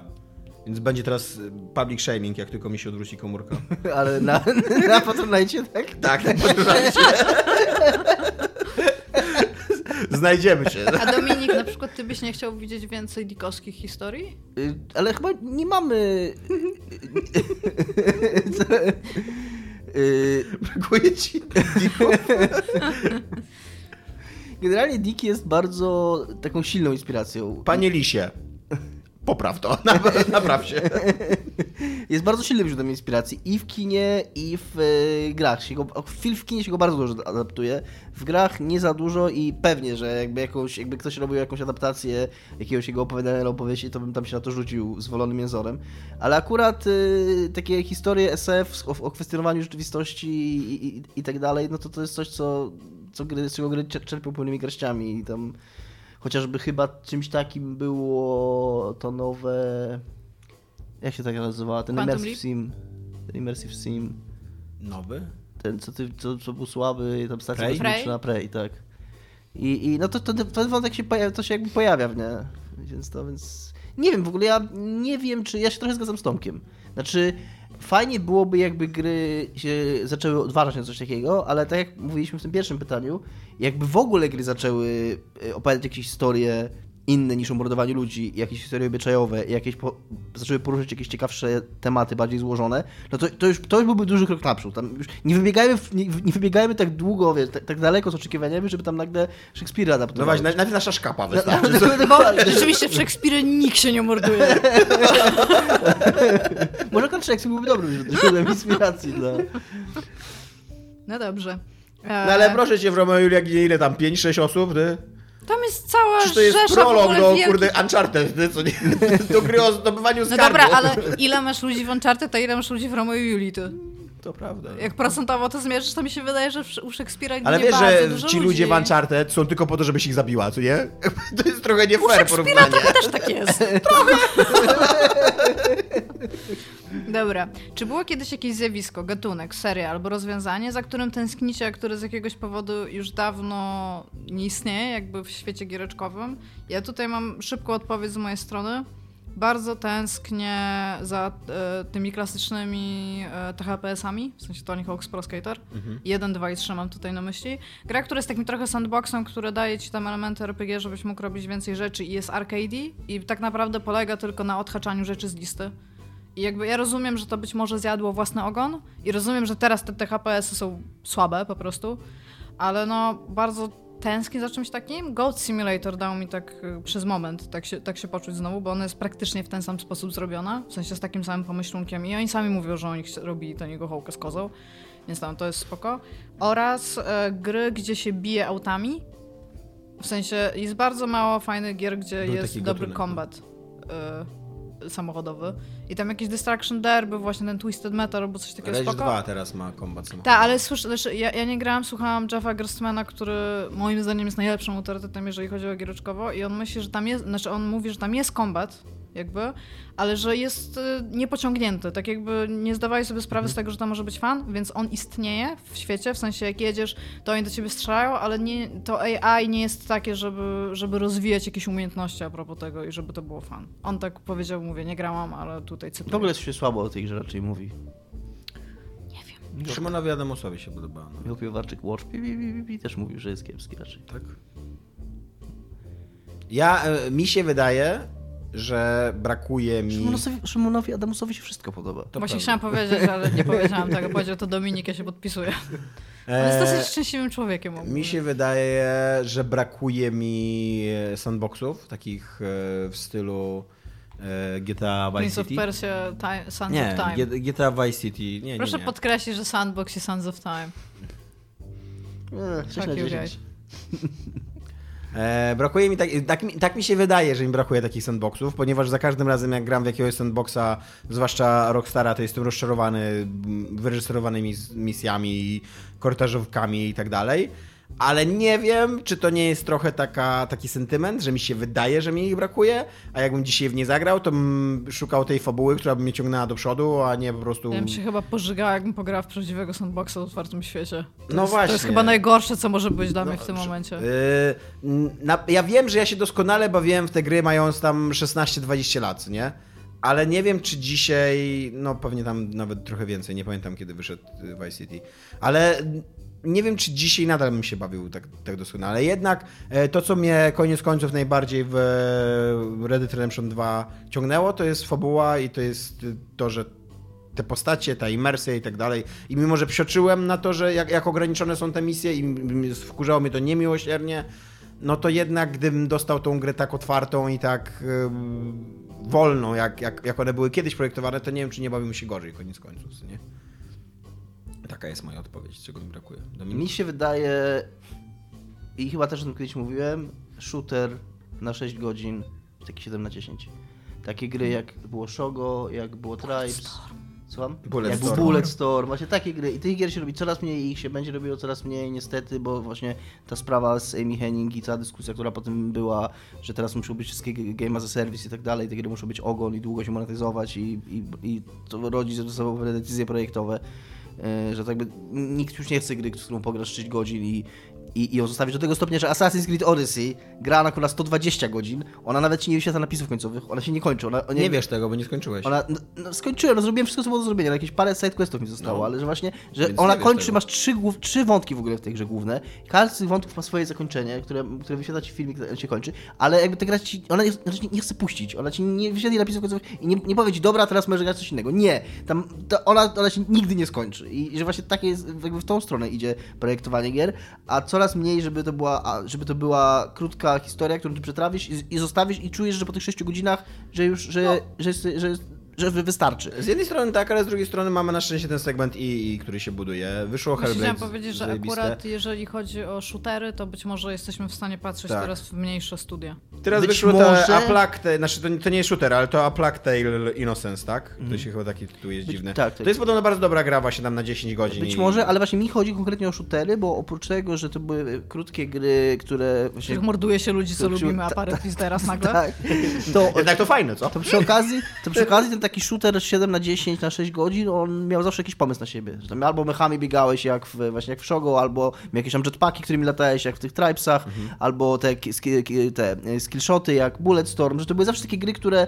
Więc będzie teraz e, public shaming, jak tylko mi się odwróci komórka. Ale na, na Patronite, tak? Tak, na Patronite. Znajdziemy się. A Dominik, na przykład ty byś nie chciał widzieć więcej dikowskich historii? Y, ale chyba nie mamy... Brakuje ci Generalnie Dick jest bardzo taką silną inspiracją. Panie Lisie, popraw to, napraw się. Jest bardzo silnym źródłem inspiracji i w kinie, i w e, grach. Się go, film w kinie się go bardzo dużo adaptuje, w grach nie za dużo i pewnie, że jakby, jakąś, jakby ktoś robił jakąś adaptację jakiegoś jego opowiadania opowieści, to bym tam się na to rzucił zwolonym jęzorem. Ale akurat y, takie historie SF o, o kwestionowaniu rzeczywistości i, i, i, tak dalej, no to to jest coś, co co gry, z czego gry czerpią pełnymi garściami i tam chociażby chyba czymś takim było to nowe jak się tak nazywała? Ten Quantum Immersive Sim. Ten Immersive Sim. Nowy? Ten, co, ty, co, co był słaby, tam stacja Prey? kosmiczna, Prey, tak. I, i no to, to, ten wątek się, pojawia, to się jakby pojawia w nie. Więc to, więc... Nie wiem, w ogóle ja nie wiem, czy... Ja się trochę zgadzam z Tomkiem. Znaczy, fajnie byłoby, jakby gry się zaczęły odważać na coś takiego, ale tak jak mówiliśmy w tym pierwszym pytaniu, jakby w ogóle gry zaczęły e, opowiadać jakieś historie inne niż o mordowaniu ludzi, jakieś historie obyczajowe, jakieś po, zaczęły poruszyć jakieś ciekawsze tematy, bardziej złożone, no to, to, już, to już byłby duży krok naprzód. Tam już nie, wybiegajmy, nie, nie wybiegajmy tak długo, wiesz, tak, tak, daleko z oczekiwaniami, żeby tam nagle Szekspira adaptować. No właśnie, nawet nasza szkapa wystarczy. Bo rzeczywiście w Szekspirze nikt się nie morduje. Może Szekspir byłby dobrym źródłem inspiracji dla... No dobrze. No ale proszę cię, w Romeo Julia, ile tam, 5-6 osób, ty? Tam jest cała Przecież to jest rzesza prolog do wielki... kurde Uncharted, co nie? do gry o zdobywaniu No skarbu. dobra, ale ile masz ludzi w Uncharted, to ile masz ludzi w Romeo i Julii, ty? To prawda. Jak procentowo to zmierzysz, to mi się wydaje, że u Szekspira Ale nie wiesz, bardzo że ci ludzi. ludzie w Uncharted są tylko po to, żebyś ich zabiła, co nie? To jest trochę nie U fair Szekspira porównanie. trochę też tak jest. Trochę. Dobra. Czy było kiedyś jakieś zjawisko, gatunek, seria albo rozwiązanie, za którym tęsknicie, a które z jakiegoś powodu już dawno nie istnieje, jakby w świecie giereczkowym? Ja tutaj mam szybką odpowiedź z mojej strony. Bardzo tęsknię za e, tymi klasycznymi e, THPS-ami, w sensie Tony Hawk's Pro Skater. Mhm. 1, 2 i 3 mam tutaj na myśli. Gra, która jest takim trochę sandboxem, który daje ci tam elementy RPG, żebyś mógł robić więcej rzeczy i jest arcade i tak naprawdę polega tylko na odhaczaniu rzeczy z listy. I jakby ja rozumiem, że to być może zjadło własny ogon i rozumiem, że teraz te THPS-y są słabe po prostu, ale no bardzo tęsknię za czymś takim. Goat Simulator dał mi tak y, przez moment tak się, tak się poczuć znowu, bo ona jest praktycznie w ten sam sposób zrobiona, w sensie z takim samym pomyślunkiem i oni sami mówią, że oni robili to niego hołkę z kozą, więc tam to jest spoko. Oraz e, gry, gdzie się bije autami, w sensie jest bardzo mało fajnych gier, gdzie Był jest dobry gatunek, kombat. y, samochodowy. I tam jakiś Distraction Derby, właśnie ten Twisted Metal albo coś takiego Rage spoko. 2 teraz ma kombat samochodowy. Tak, ale słyszę, znaczy, ja, ja nie grałam, słuchałam Jeffa Gerstmana, który moim zdaniem jest najlepszym autorytetem, jeżeli chodzi o giereczkowo i on myśli, że tam jest, znaczy on mówi, że tam jest kombat, jakby, ale że jest y, niepociągnięty, tak jakby nie zdawali sobie sprawy z tego, że to może być fan, więc on istnieje w świecie, w sensie jak jedziesz, to oni do ciebie strzelają, ale nie, to AI nie jest takie, żeby, żeby rozwijać jakieś umiejętności a propos tego i żeby to było fan. On tak powiedział, mówię, nie grałam, ale tutaj cytuję. W ogóle się słabo o tej grze raczej mówi. Nie wiem. Szymonowi Adamusowi się podobało. No. Michał Piłowarczyk Watch pi, pi, pi, pi, też mówił, że jest kiepski raczej. Tak? Ja, e, mi się wydaje, że brakuje mi... Szymonowi, Szymonowi Adamusowi się wszystko podoba. To Właśnie chciałam powiedzieć, ale nie powiedziałam tego. Powiedział to Dominik, ja się podpisuję. On jest E, dosyć szczęśliwym człowiekiem. ogólnie. Mi się wydaje, że brakuje mi e, sandboxów, takich e, w stylu GTA Vice Prince of City. Persia, time, Sons Nie, of Time. GTA Vice City. Nie, nie, Proszę nie. podkreślić, że Sandbox i Sons of Time. Eee, 6 Fuck na you 10. E, brakuje mi tak, tak, tak mi się wydaje, że mi brakuje takich sandboxów, ponieważ za każdym razem jak gram w jakiegoś sandboxa, zwłaszcza Rockstara, to jestem rozczarowany wyreżyserowanymi misjami, korytarzówkami i tak dalej. Ale nie wiem, czy to nie jest trochę taka, taki sentyment, że mi się wydaje, że mi ich brakuje, a jakbym dzisiaj w nie zagrał, to bym szukał tej fabuły, która by mnie ciągnęła do przodu, a nie po prostu... Ja bym się chyba pożygała, jakbym pograła w prawdziwego sandboxa w otwartym świecie. To No jest, To właśnie. jest chyba najgorsze, co może być dla mnie No, w tym momencie. Yy, na, ja wiem, że ja się doskonale bawiłem w te gry mając tam 16-20 lat, nie? Ale nie wiem, czy dzisiaj, no pewnie tam nawet trochę więcej, nie pamiętam kiedy wyszedł y, Vice City, ale nie wiem, czy dzisiaj nadal bym się bawił tak, tak doskonale. Jednak e, to, co mnie koniec końców najbardziej w Red Dead Redemption 2 ciągnęło, to jest fabuła i to jest to, że te postacie, ta imersja i tak dalej. I mimo, że psioczyłem na to, że jak, jak ograniczone są te misje i wkurzało mnie to niemiłosiernie, no to jednak gdybym dostał tą grę tak otwartą i tak ym, wolną, jak, jak, jak one były kiedyś projektowane, to nie wiem, czy nie bawiłbym się gorzej koniec końców, nie? Taka jest moja odpowiedź, czego mi brakuje. Dominik? Mi się wydaje, i chyba też o tym kiedyś mówiłem, shooter na 6 godzin, taki 7 na 10. Takie gry jak było Shogo, jak było Tribes. Słucham? Bulletstorm. Jak był Bulletstorm, właśnie takie gry. I tych gier się robi coraz mniej i ich się będzie robiło coraz mniej niestety, bo właśnie ta sprawa z Amy Henning i cała dyskusja, która potem była, że teraz muszą być wszystkie game as a service i tak dalej, te gry muszą być ogon i długo się monetyzować i, i, i to rodzi ze sobą pewne decyzje projektowe. E, że tak jakby nikt już nie chce gry, z którą pograsz 6 godzin i, i, i ją zostawić do tego stopnia, że Assassin's Creed Odyssey gra na kurwa 120 godzin, ona nawet się nie wyświetla napisów końcowych, ona się nie kończy. Ona, Nie wiesz tego, bo nie skończyłeś. ona, no, no, skończyłem, no, zrobiłem wszystko, co było do zrobienia, ale jakieś parę sidequestów mi zostało, No. ale że właśnie, że Więc ona kończy, tego. masz trzy, głów, trzy wątki w ogóle w tej grze główne, każdy z tych wątków ma swoje zakończenie, które, które wyświetla ci w filmie, który się kończy, ale jakby ta gra ci, ona nie, znaczy nie, chce puścić, ona ci nie wyświetli napisów końcowych i nie, nie powie ci, dobra, teraz możesz grać coś innego. Nie, tam to ona, ona się nigdy nie skończy i, że właśnie takie jest, jakby w tą stronę idzie projektowanie gier, a coraz mniej, żeby to była, żeby to była krótka historia, którą ty przetrawisz i, i zostawisz i czujesz, że po tych 6 godzinach, że już, że, No. że, że, jest, że wy- wystarczy. Z jednej strony tak, ale z drugiej strony mamy na szczęście ten segment i, i który się buduje. Wyszło Hellblade. chciałam powiedzieć, że zajebiste. akurat jeżeli chodzi o shootery, to być może jesteśmy w stanie patrzeć Tak. teraz w mniejsze studia. Teraz Być wyszło może- te A Plague Tale, znaczy to, nie- to nie jest shooter, ale to A Plague Tale Innocence, tak? To się chyba taki tytuł jest Być- dziwny. tak, to tak. jest podobno bardzo dobra gra właśnie tam na 10 godzin. Być i... może, ale właśnie mi chodzi konkretnie o shootery, bo oprócz tego, że to były krótkie gry, które właśnie... których morduje się ludzi, co To- lubimy, a ta- parę pis teraz nagle. Tak, to, Jednak to fajne, co? to przy okazji, to przy okazji ten taki shooter 7 na 10 na 6 godzin, on miał zawsze jakiś pomysł na siebie. Albo mechami biegałeś jak w, właśnie jak w Shogo, albo jakieś tam jetpacki, którymi latałeś jak w tych Tribesach, albo te, te e, skillshoty jak Bulletstorm, że to były zawsze takie gry, które,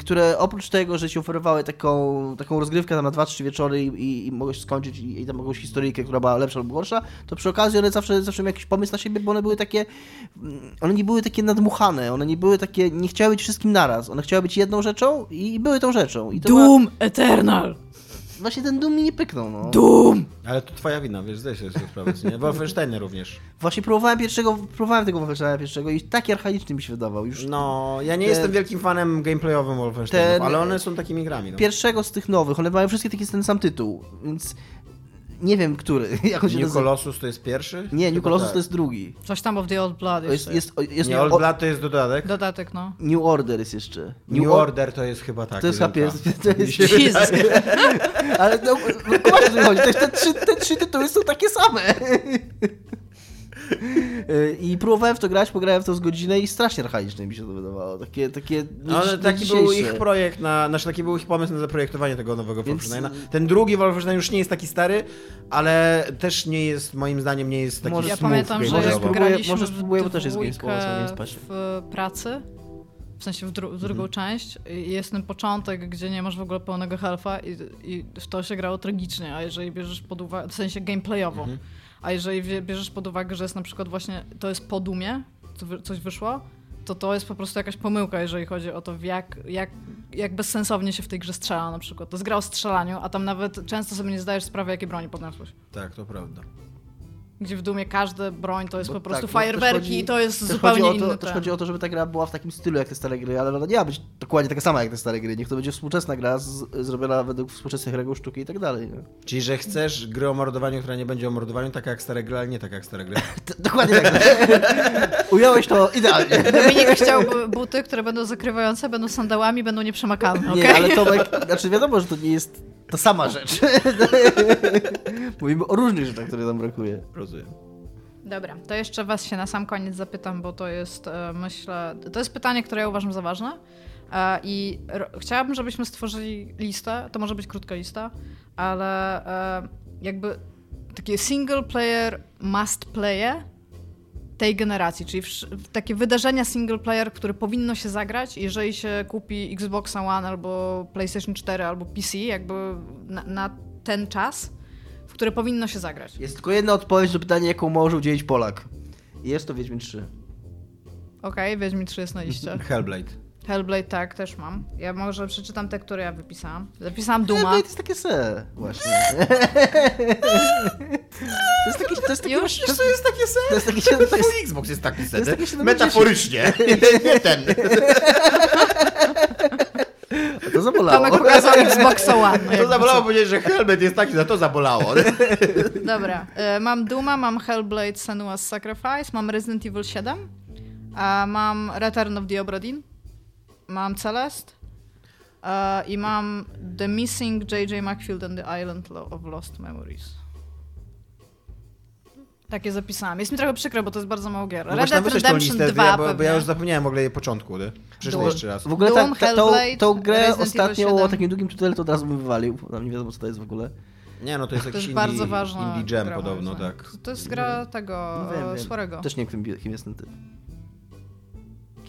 które oprócz tego, że ci oferowały taką, taką rozgrywkę tam na 2-3 wieczory i, i, i mogłeś skończyć i, i tam jakąś historyjkę, która była lepsza lub gorsza, to przy okazji one zawsze, zawsze miały jakiś pomysł na siebie, bo one były takie mm, one nie były takie nadmuchane, one nie były takie, nie chciały być wszystkim naraz, one chciały być jedną rzeczą i były tą rzeczą. I Doom Eternal! Właśnie ten Doom mi nie pyknął, no. Doom! Ale to twoja wina, wiesz, zdajesz sobie sprawę, nie? Wolfenstein również. Właśnie próbowałem pierwszego, próbowałem tego Wolfensteina pierwszego i taki archaiczny mi się wydawał. Już No, ja nie Te- jestem wielkim fanem gameplayowym Wolfensteinów, Ten- ale one są takimi grami, no. pierwszego z tych nowych, one mają wszystkie taki ten sam tytuł, więc nie wiem, który. Jak on się New nazywa. Colossus to jest pierwszy? Nie, New Chyba Colossus tak. to jest drugi. Coś tam of the Old Blood jest, jeszcze. jest, jest Nie, New, Old Blood to jest dodatek. Dodatek, no. New Order jest jeszcze. New, Or- Order to jest chyba tak. To jest pies- to jest- Jesus. Ale no, no kumasz, o co mi chodzi. To jest- Te trzy, te trzy tytuły są takie same. Y, I próbowałem w to grać, pograłem w to z godzinę i strasznie archaiczne mi się to wydawało. Takie, takie No, ale taki był ich projekt, na, znaczy taki był ich pomysł na zaprojektowanie tego nowego Więc- Wolfensteina. Ten drugi Wolfenstein już nie jest taki stary, ale też nie jest, moim zdaniem, nie jest taki Może Ja pamiętam, że Może spróbuję- może spróbuję, bo też jest dwójkę Games Pass, Games Passie. w pracy, w sensie w, dru- w drugą Mhm. część, jest ten początek, gdzie nie masz w ogóle pełnego healtha i, i w to się grało tragicznie, a jeżeli bierzesz pod uwagę, w sensie gameplayowo, Mhm. A jeżeli bierzesz pod uwagę, że jest na przykład właśnie, to jest po Dumie, coś wyszło, to to jest po prostu jakaś pomyłka, jeżeli chodzi o to, jak, jak, jak bezsensownie się w tej grze strzela na przykład. To jest gra o strzelaniu, a tam nawet często sobie nie zdajesz sprawy, jakie broni podniosłeś. Tak, to prawda. Gdzie w Dumie każda broń to jest Bo po prostu tak, też fajerwerki chodzi- i to jest zupełnie chodzi to, inny Też ten. chodzi o to, żeby ta gra była w takim stylu jak te stare gry, ale ona nie ma być dokładnie taka sama jak te stare gry. Niech to będzie współczesna gra, z, zrobiona według współczesnych reguł sztuki i tak dalej. Nie? Czyli, że chcesz gry o mordowaniu, która nie będzie o mordowaniu, tak jak stare gry, ale nie tak jak stare gry. Dokładnie tak. Ująłeś to idealnie. Dominik chciał bu- buty, które będą zakrywające, będą sandałami, będą nieprzemakalne, okej? Nie, ale Tomek, znaczy wiadomo, że to nie jest ta sama rzecz. Mówimy o różnych rzeczach, które nam brakuje. Rozumiem. Dobra, to jeszcze was się na sam koniec zapytam, bo to jest, e, myślę, to jest pytanie, które ja uważam za ważne e, i chciałabym, żebyśmy stworzyli listę, to może być krótka lista, ale e, jakby takie single player must playe tej generacji, czyli takie wydarzenia single player, które powinno się zagrać, jeżeli się kupi Xbox One albo PlayStation 4 albo PC, jakby na, na ten czas, w które powinno się zagrać. Jest tylko jedna odpowiedź do pytania, jaką może udzielić Polak. Jest to Wiedźmin 3. Okej, Wiedźmin 3 jest na liście. Hellblade. Hellblade tak, też mam. Ja może przeczytam te, które ja wypisałam. Zapisałam Duma. Hellblade jest takie se, właśnie. To jest taki, to jest taki, Już? to jest, to jest takie sen? to jest taki, to jest, Twój Xbox jest taki sen. jest Metaforycznie. nie ten. to zabolało. Tomek pokazał Xbox One. To zabolało powiedzieć, że Hellblade jest taki, za to zabolało. Dobra, e, mam Duma, mam Hellblade Senua's Sacrifice, mam Resident Evil 7, a mam Return of the Obra Dinn, mam Celeste e, i mam The Missing J.J. McField and the Island of Lost Memories. Takie zapisałam. Jest mi trochę przykro, bo to jest bardzo mało gier. No Red Dead Redemption listę, 2 ja, bo, bo ja już zapomniałem w ogóle jej początku. nie? Przeczytaj jeszcze raz. W ogóle Doom, ta, ta, tą, tą grę ostatnio 7. o takim długim tutorialu to od razu bym wywalił. Tam nie wiadomo co to jest w ogóle. Nie, no to jest To jakiś jest indie, bardzo ważna indie jam gra, podobno, tak. To jest gra tego No wiem. Też nie wiem, kim, kim jest ten typ.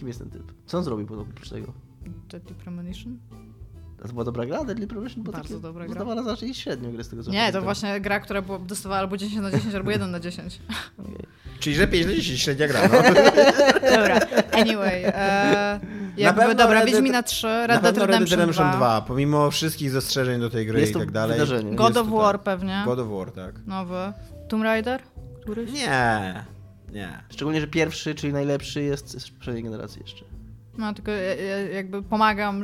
Kim jest ten typ? Co on zrobił tego? Deadly Premonition? A to była dobra gra? Deadly Premonition? Bo Bardzo takie, dobra gra. Zdawała znacznie średnio gry z tego co Nie, to właśnie gra, która była, dostawała albo 10 na 10, albo 1 na 10. Okej. Czyli że 5 na 10 średnia gra, no. Dobra, anyway. E, jakby, dobra, Wiedźmina 3, Na Red Dead pewno Red Dead Redemption, Redemption 2, 2, pomimo wszystkich zastrzeżeń do tej gry Jest i tak dalej. wydarzenie. God of War tak. pewnie, God of War, tak. nowy. Tomb Raider? Któryś? Nie, nie. Szczególnie, że pierwszy, czyli najlepszy jest z poprzedniej generacji jeszcze. No, tylko ja, ja jakby pomagam,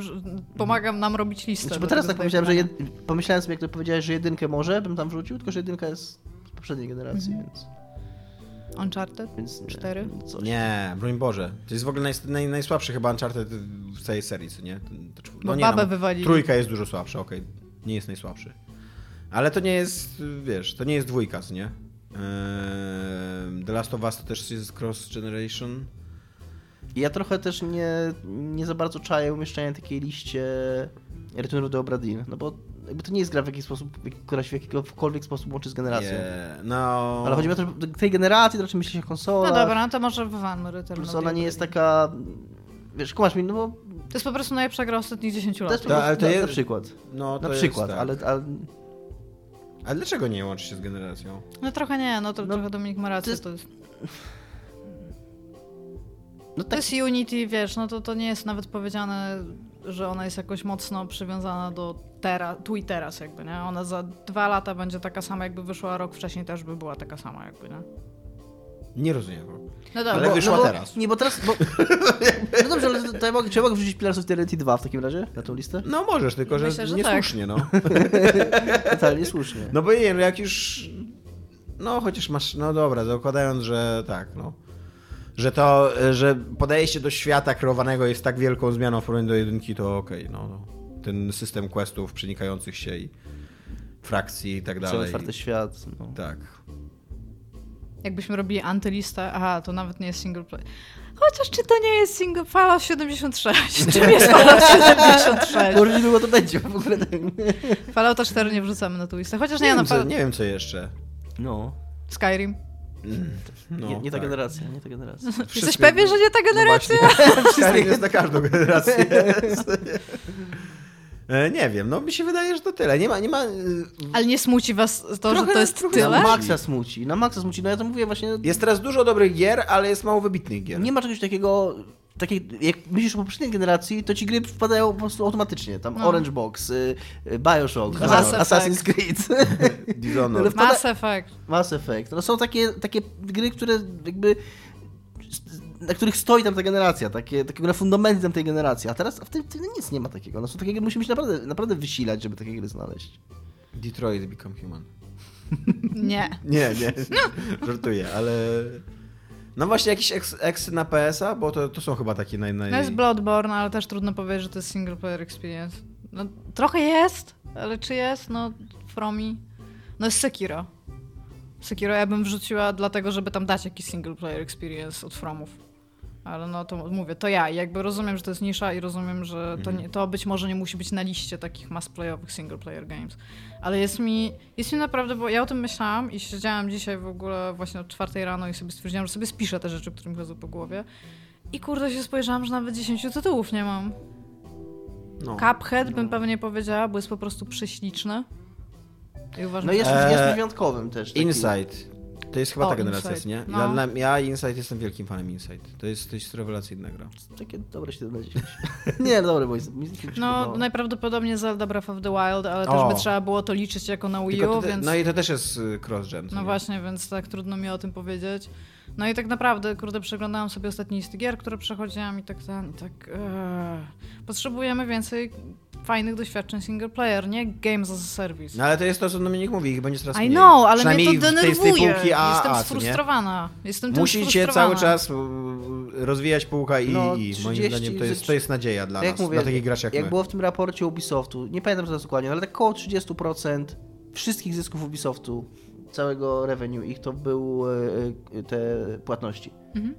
pomagam nam robić listę. Znaczy, bo do teraz tak pomyślałem, że jed... pomyślałem sobie, jak to powiedziałeś, że jedynkę może bym tam wrzucił, tylko że jedynka jest z poprzedniej generacji, Mhm. więc... Uncharted? więc nie, no Coś. Nie, broń Boże. To jest w ogóle naj, naj, najsłabszy chyba Uncharted w całej serii, co nie? Ten- to czw- Bo nie, babę no, wywalili. Trójka jest dużo słabsza, okej. Nie jest najsłabszy. Ale to nie jest, wiesz, to nie jest dwójka, co nie? Ehm, The Last of Us to też jest cross generation. Ja trochę też nie, nie za bardzo czaję umieszczania takiej liście Return do Obra Dinn, no bo jakby to nie jest gra w jakiś sposób, która się w jakikolwiek sposób łączy z generacją. Nie, no... Ale chodzi mi o to, że tej generacji to raczej myśli się o konsolach. No dobra, no to może wywalmy Return Plus ona nie jest taka... Wiesz, kumasz mi, no bo To jest po prostu najlepsza gra ostatnich 10 to lat. jest prostu, ale to jest- na przykład. No, to Na jest przykład, tak. ale, ale Ale dlaczego nie łączy się z generacją? No trochę nie, no to No, trochę Dominik ma rację. To jest, no to tak, jest Unity, wiesz, no to, to nie jest nawet powiedziane, że ona jest jakoś mocno przywiązana do teraz, tu i teraz jakby, nie? Ona za dwa lata będzie taka sama, jakby wyszła, rok wcześniej też by była taka sama jakby, nie? Nie rozumiem. No dobra, Ale bo- wyszła bo, teraz. Nie, bo teraz... Bo, no dobrze, ale to, ja mogę, czy ja mogę wrzucić Pillars of Eternity 2 w takim razie na tą listę? No możesz, tylko że, Myślę, że niesłusznie, no. Totalnie słusznie. No bo nie, no jak już... No chociaż masz... No dobra, zakładając, że tak, no. Że to, że podejście do świata kreowanego jest tak wielką zmianą w porównaniu do jedynki, to okej, no, no. Ten system questów przenikających się i frakcji i tak Cały dalej. otwarty świat. No. Tak. Jakbyśmy robili antylistę, aha, to nawet nie jest single player. Chociaż czy to nie jest single Fallout 76? Czym jest Fallout 76? Może niedługo to będzie w ogóle. Fallouta 4 nie wrzucamy na tą listę. Chociaż Nie, nie, wiem, na co, nie wiem co jeszcze. No. Skyrim. No, nie, nie ta tak. generacja, nie ta generacja. Jesteś Wszystko- pewien, że nie ta generacja? No Skyrim jest na każdą generację. E, Nie wiem, no mi się wydaje, że to tyle. Nie ma, nie ma... y, Ale nie smuci was to, Trochę- że to jest tyle? Na maksa smuci, na maksa smuci. No ja to mówię właśnie, Jest teraz dużo dobrych gier, ale jest mało wybitnych gier. nie ma czegoś takiego, takie, jak myślisz o poprzedniej generacji, to ci gry wpadają po prostu automatycznie. Tam No. Orange Box, y, y, Bioshock, Mass. Assassin's Creed, Dishonored. Wpada- Mass Effect. Mass Effect. No są takie, takie gry, które jakby na których stoi tam ta generacja, takie, takie na fundamenty tam tej generacji, a teraz w tym, w tym nic nie ma takiego. No są takie gry, musimy się naprawdę, naprawdę wysilać, żeby takie gry znaleźć. Detroit Become Human. Nie. Nie, nie, żartuję, ale... No właśnie jakieś eks- eksy na PS-a, bo to, to są chyba takie naj... naj... No jest Bloodborne, ale też trudno powiedzieć, że to jest single player experience. No, trochę jest, ale czy jest? No, Fromi. No jest Sekiro. Sekiro ja bym wrzuciła dlatego, żeby tam dać jakiś single player experience od Fromów. Ale no to mówię, to ja. I jakby rozumiem, że to jest nisza i rozumiem, że to, nie, to być może nie musi być na liście takich mass playowych single player games. Ale jest mi, jest mi naprawdę, bo ja o tym myślałam i siedziałam dzisiaj w ogóle właśnie od czwartej rano i sobie stwierdziłam, że sobie spiszę te rzeczy, które mi chodzą po głowie. I kurde się spojrzałam, że nawet 10 tytułów nie mam. No. Cuphead bym pewnie powiedziała, bo jest po prostu prześliczny. I uważam, No jest, jest wyjątkowym też. takim. Insight. To jest chyba O, ta generacja, Insight. nie? No. Ja, ja Insight jestem wielkim fanem Insight. To jest, to jest rewelacyjna gra. Takie dobre 7 na 10. nie, dobre, bo jest, mi się No, podobało. najprawdopodobniej Zelda Breath of the Wild, ale też O. by trzeba było to liczyć jako na Wii U, to, więc... No i to też jest y, cross-gen. No nie? właśnie, więc tak trudno mi o tym powiedzieć. No i tak naprawdę, kurde, przeglądałam sobie ostatnie listy gier, które przechodziłam i tak ten, i tak... Eee. Potrzebujemy więcej fajnych doświadczeń single player, nie games as a service. No ale to jest to, co Dominik mówi, ich będzie coraz I mniej. know, ale mnie to w tej- z tej denerwuje. półki A, Jestem A, sfrustrowana. Jestem sfrustrowana. cały czas y, rozwijać półka i, No, i moim 30 zdaniem to jest, to jest nadzieja dla Tak nas, jak mówię, dla takich graczy jak, jak my. było w tym raporcie Ubisoftu, nie pamiętam teraz dokładnie, ale tak około 30% wszystkich zysków Ubisoftu, całego revenue ich to były e, te płatności. Mhm.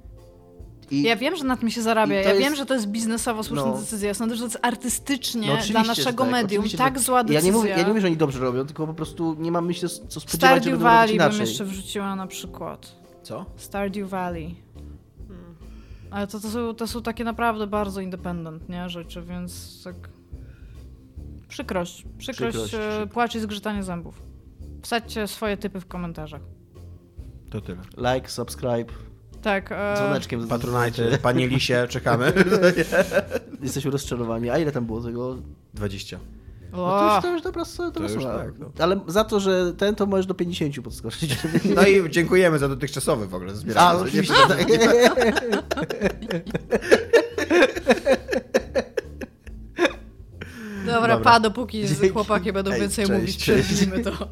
I Ja wiem, że na tym się zarabia. Ja jest- wiem, że to jest biznesowo słuszna No. decyzja. Ja sądzę, że to jest artystycznie no dla że naszego tak, medium tak że zła Ja decyzja. nie, mówię, ja nie mówię, że oni dobrze robią, tylko po prostu nie mam myślę, co spodziewać, to robić Valley bym jeszcze wrzuciła na przykład. Co? Stardew Valley. Ale to, to, są, to są takie naprawdę bardzo independent, nie? Rzeczy, więc tak... Przykrość. Przykrość, Przykrość, e, przykrość. płacz i zgrzytanie zębów. Wsadźcie swoje typy w komentarzach. To tyle. Like, subscribe, Tak. E, dzwoneczkiem. Patronite, panie Lisie, czekamy. Jesteśmy rozczarowani. A ile tam było tego? 20. No to już, to już dobra, już suma. tak, no. Ale za to, że ten to możesz do 50 podskoczyć. No i dziękujemy za dotychczasowy w ogóle A, zbieranie. oczywiście. tak. Dobra, Dobra. pa, dopóki Dzięki. chłopaki będą Ej, więcej cześć, mówić, cześć. przerwijmy to.